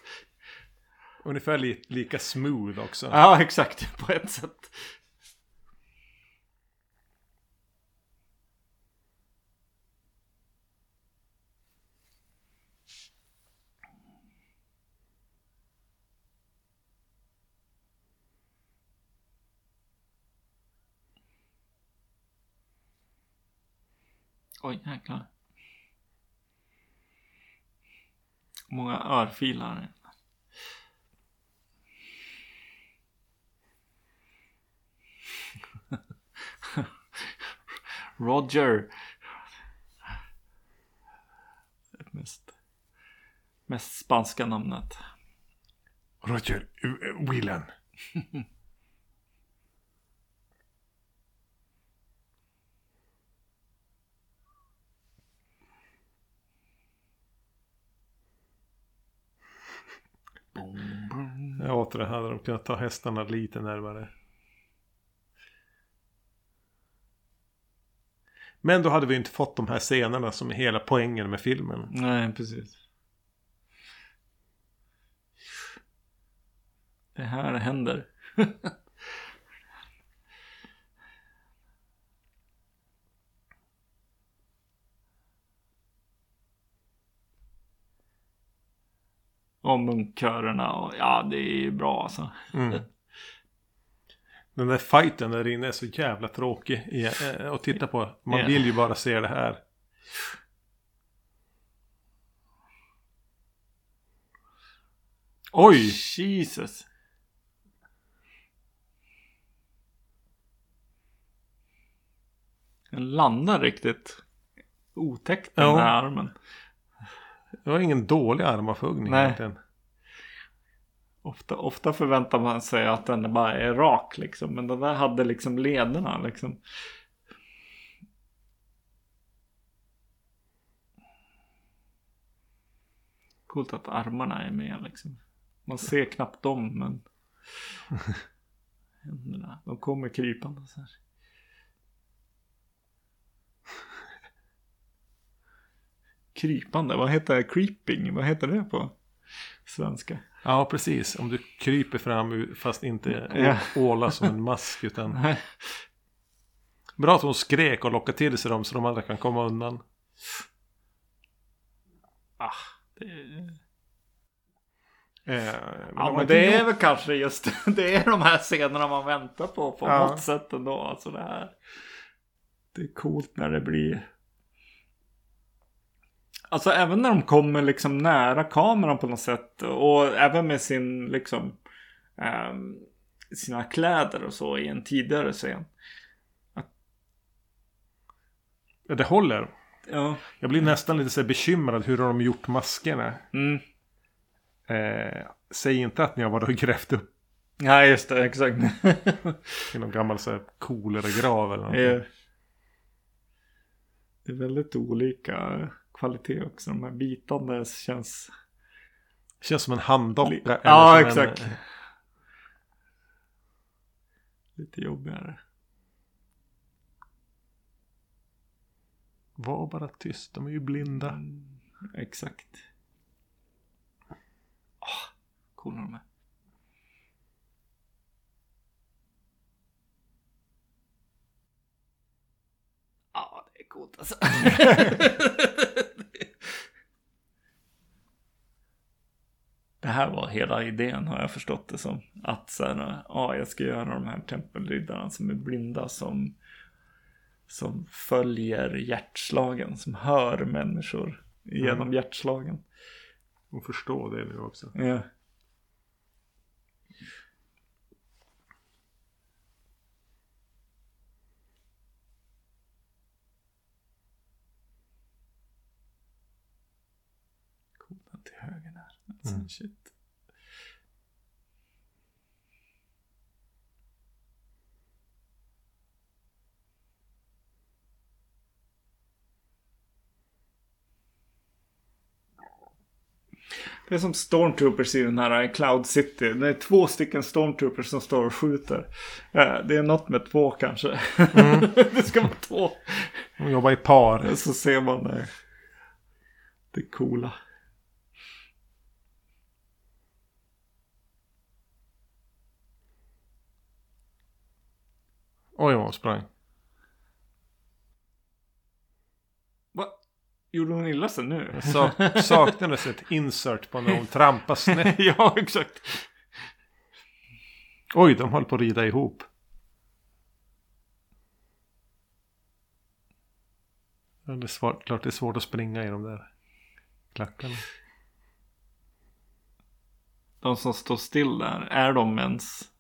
Ungefär li lika smooth också. Ja, exakt. På ett sätt. Oj, jäklar. Många örfilar. Roger. Mest, mest spanska namnet. Roger uh, Jag åter hade de kunnat ta hästarna lite närmare. Men då hade vi inte fått de här scenerna som är hela poängen med filmen. Nej, precis. Det här händer. och munkkörerna och ja, det är ju bra alltså. Mm. Den där fighten där inne är så jävla tråkig eh, att titta på. Man vill ju bara se det här. Oj! Jesus. Den landar riktigt otäckt den Ja. här armen. Det var ingen dålig armavhuggning Nej. egentligen. Ofta, ofta förväntar man sig att den bara är rak liksom. Men den där hade liksom lederna liksom. Coolt att armarna är med liksom. Man ser knappt dem men. Händerna, de kommer krypande så här. Krypande, vad heter det? Creeping, vad heter det på svenska? Ja, precis. Om du kryper fram fast inte Ja. åla som en mask. Utan bra att hon skrek och lockade till sig dem så de andra kan komma undan. Ah, det. Eh, Ja men det är gjort- väl kanske just det är de här scenerna man väntar på på Ja. något sätt ändå. Alltså det här. Det är coolt när det blir. Alltså även när de kommer liksom nära kameran på något sätt. Och även med sin liksom. ehm, sina kläder och så i en tidigare scen. Ja, det håller. Ja. Jag blir nästan lite så bekymrad hur har de gjort maskerna. Mm. Eh, säg inte att ni har varit och grävt upp Ja just det, exakt. i någon gammal så här koleragrav eller någonting. Eh, Det är väldigt olika kvalitet också. De här bitande känns... Känns som en eller Ja, som exakt. En, Lite jobbigare. var bara tyst, de är ju blinda. Mm, exakt. Ah, coola de är. Ja, det är coolt alltså. Det här var hela idén har jag förstått det som. Att så här, ja, jag ska göra de här tempelriddarna som är blinda som som följer hjärtslagen, som hör människor genom Mm. hjärtslagen. Och förstå det nu också. Ja. Coola till höger där. Alltså, Mm. shit. Det är som Stormtroopers i den här Cloud City. Det är två stycken Stormtroopers som står och skjuter. Eh, Det är något med två kanske. det ska vara två. De jobbar i par. Så ser man det. Det coola. Oj, vad hon sprang. Va? Gjorde hon illa sig nu? Sak- saknades ett insert på när hon trampar snett. ja, exakt. Oj, de höll på att rida ihop. Ja, det är svårt, klart det är svårt att springa i de där klackarna. De som står still där, är de ens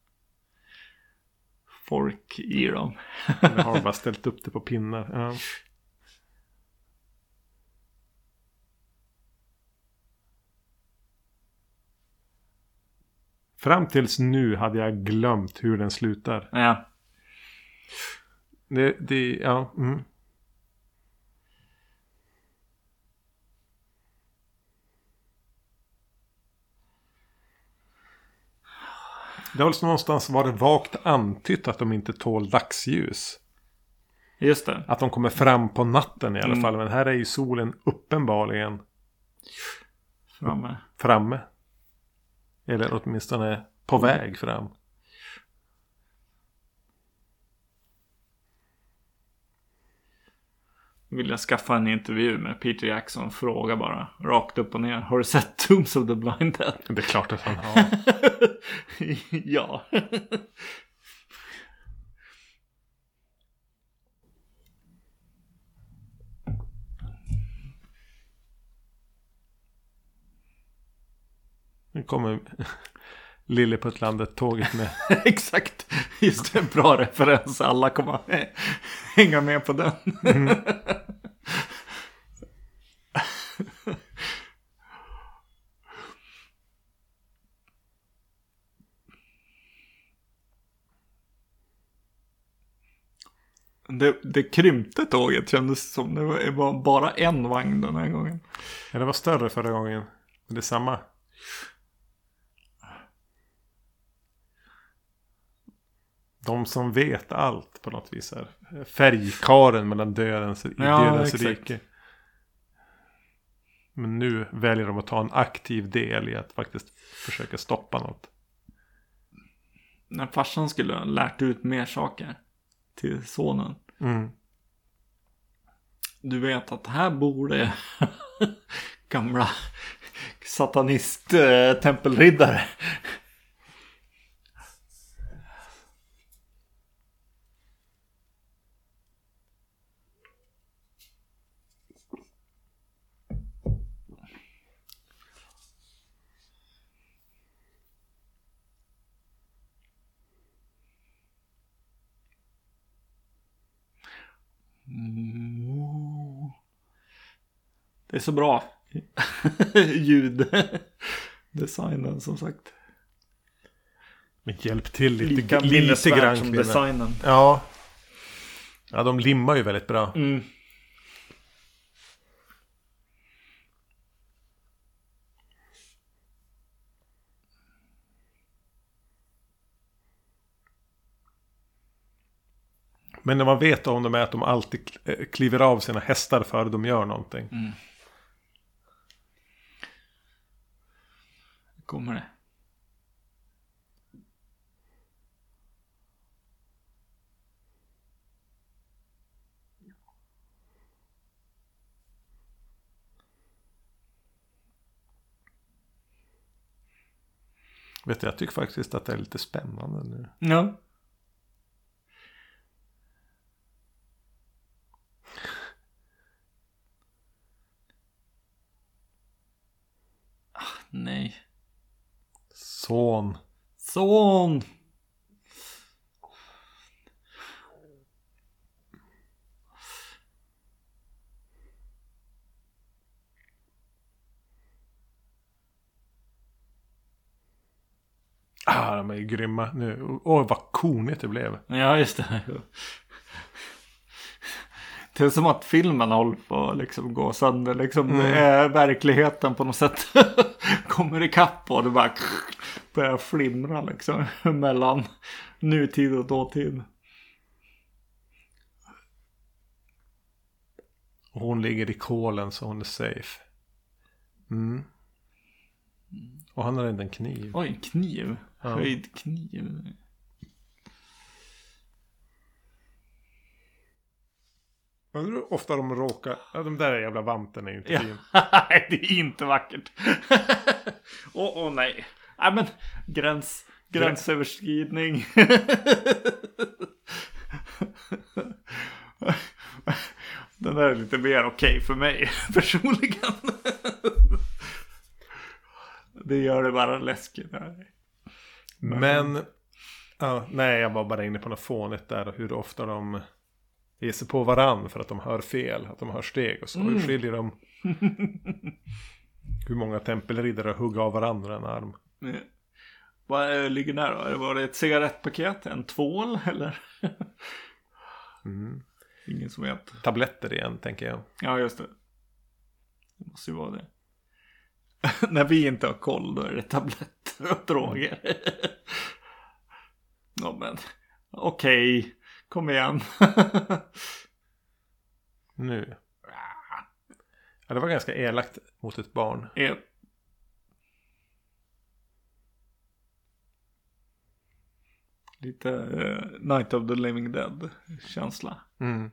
folk i dem? Eller har de bara ställt upp det på pinnar? Ja. Fram tills nu hade jag glömt hur den slutar. Ja. Det, det ja. Mm. Det har någonstans varit vagt antytt att de inte tål dagsljus. Just det. Att de kommer fram på natten i alla Mm. fall. Men här är ju solen uppenbarligen Framme. framme. Eller åtminstone på väg fram. vilja skaffa en intervju med Peter Jackson. Fråga bara. Rakt upp och ner. Har du sett Tombs of the Blind Dead? Det är klart att han har. ja. Nu kommer Lilleputtlandet-tåget med. Exakt. Just det, bra referens. Alla kommer hänga med på den. Mm. Det, det krympte tåget kändes som. Det var bara en vagn den här gången. Ja, det var större förra gången. Det är samma. De som vet allt på något vis är färgkaren mellan dödens, i ja, dödens exakt. rike. Men nu väljer de att ta en aktiv del i att faktiskt försöka stoppa något. När farsan skulle ha lärt ut mer saker till sonen. Mm. Du vet att här bor det gamla satanist-tempelriddare. Det är så bra ljuddesignen som sagt. Men hjälp till lite, Lika lite grann. som designen. Ja. Ja, de limmar ju väldigt bra. Mm. Men när man vet om dem är att de alltid eh, kliver av sina hästar före de gör någonting. Mm. Kommer det. Vet du, jag tycker faktiskt att det är lite spännande nu. Ja. Nej. Son. Son. Ah, de är grymma nu. Åh, vad konigt det blev. Ja, just det. Det är som att filmen håller på att liksom gå sönder. Liksom, mm. är verkligheten på något sätt kommer ikapp och det bara börjar flimra liksom. Mellan nutid och dåtid. Hon ligger i kolen så hon är safe. Mm. Och han har en kniv. Oj, en kniv. Ja. Höjd Undrar ofta de råkar... Ja, de där jävla vanten är ju inte ja. fin. Nej, det är inte vackert. Åh, oh, oh, nej. Nej, men gräns... Gränsöverskridning. Den där är lite mer okej okay för mig personligen. det gör det bara läskigt. Men, ja, nej jag var bara inne på något fånigt där. Hur ofta de ge sig på varann för att de hör fel, att de hör steg och så. Mm. Hur skiljer de? Hur många tempelriddare hugger av varandra en arm? Mm. Vad ligger där då? Var det ett cigarettpaket? En tvål eller? mm. Ingen som vet. Tabletter igen tänker jag. Ja just det. Det måste ju vara det. När vi inte har koll då är det tabletter och droger. ja men okej. Okay. Kom igen. nu. Ja, det var ganska elakt mot ett barn. Ja. Lite uh, Night of the Living Dead känsla. Mm.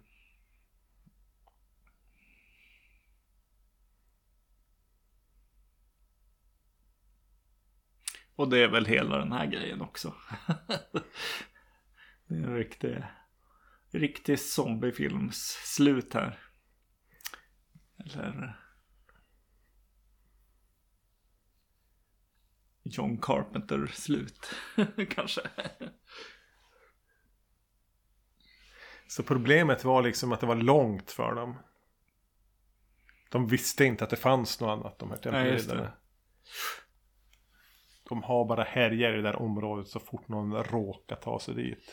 Och det är väl hela den här grejen också. det är en riktig riktig zombiefilms slut här. Eller... John Carpenter-slut. Kanske. Så problemet var liksom att det var långt för dem. De visste inte att det fanns något annat, de här tempelriddarna. De har bara härjar i det där området så fort någon råkar ta sig dit.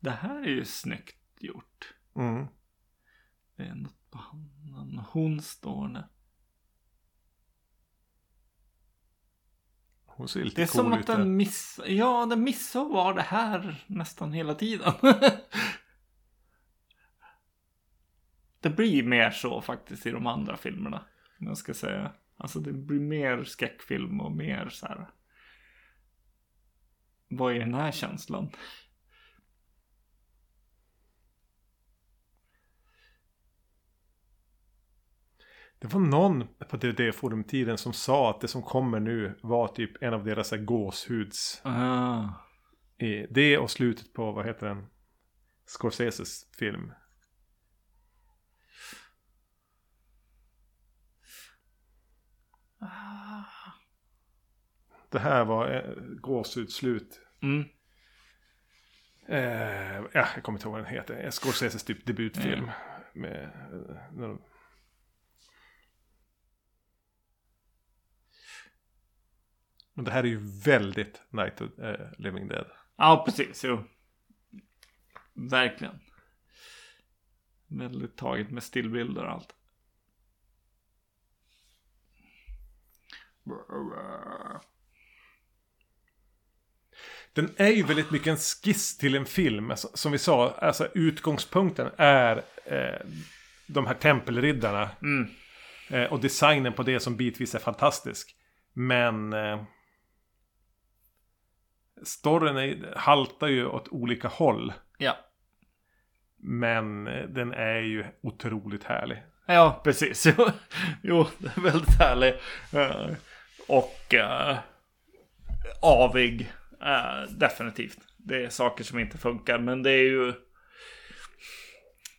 Det här är ju snyggt gjort. Mm. Det är något på handen. Hon står där. Hon ser lite Det är cool som ut. att där. den miss... Ja, den missar att vara det här nästan hela tiden. det blir mer så faktiskt i de andra filmerna. Om jag ska säga. Alltså det blir mer skräckfilm och mer så här. Vad är den här känslan? Det var någon på DD-forumtiden som sa att det som kommer nu var typ en av deras här gåshuds... Ah. Det och slutet på, vad heter den? Scorseses film. Det här var eh, gåshudsslut. Mm. Eh, ja, jag kommer inte ihåg vad den heter. Scorseses typ debutfilm. Med, eh, när de- Men det här är ju väldigt Night of eh, Living Dead. Ja, precis. Jo. Verkligen. Väldigt taget med stillbilder och allt. Den är ju väldigt mycket en skiss till en film. Alltså, som vi sa, alltså utgångspunkten är eh, de här tempelriddarna. Mm. Eh, och designen på det som bitvis är fantastisk. Men... Eh, storyn är, haltar ju åt olika håll. Ja. Men eh, den är ju otroligt härlig. Ja, precis. Jo, jo det är väldigt härlig. Eh, Och uh, avig. eh, definitivt. Det är saker som inte funkar. Men det är ju...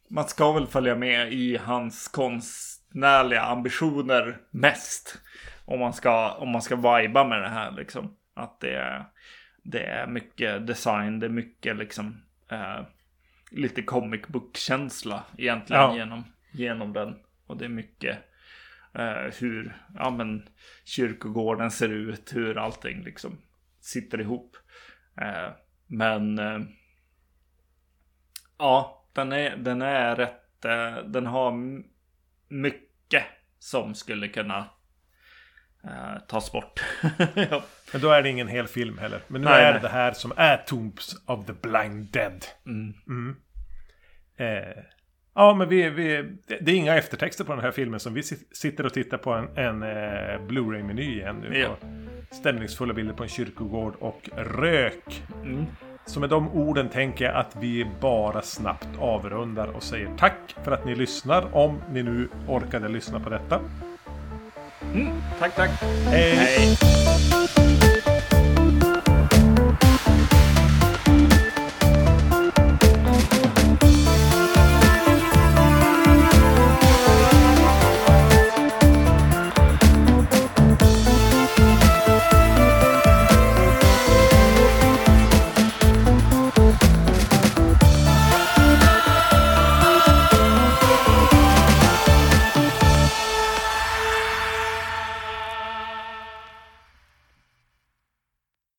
Man ska väl följa med i hans konstnärliga ambitioner mest. Om man ska, om man ska viba med det här liksom. Att det är, det är mycket design, det är mycket liksom eh, lite comic book-känsla egentligen Ja. genom, genom den. Och det är mycket eh, hur ja, men, kyrkogården ser ut, hur allting liksom sitter ihop. Eh, men eh, ja, den är, den är rätt, eh, den har mycket som skulle kunna eh, tas bort. Men då är det ingen hel film heller. Men nu Nej, är nej. det här som är Tombs of the Blind Dead. Mm. Mm. Eh, ja, men vi, vi, det är inga eftertexter på den här filmen. Som vi sit- sitter och tittar på en, en eh, Blu-ray-meny igen nu. Ja. Stämningsfulla bilder på en kyrkogård och rök. Mm. Så med de orden tänker jag att vi bara snabbt avrundar och säger tack för att ni lyssnar. Om ni nu orkade lyssna på detta. Tack, tack. Hej! Hej.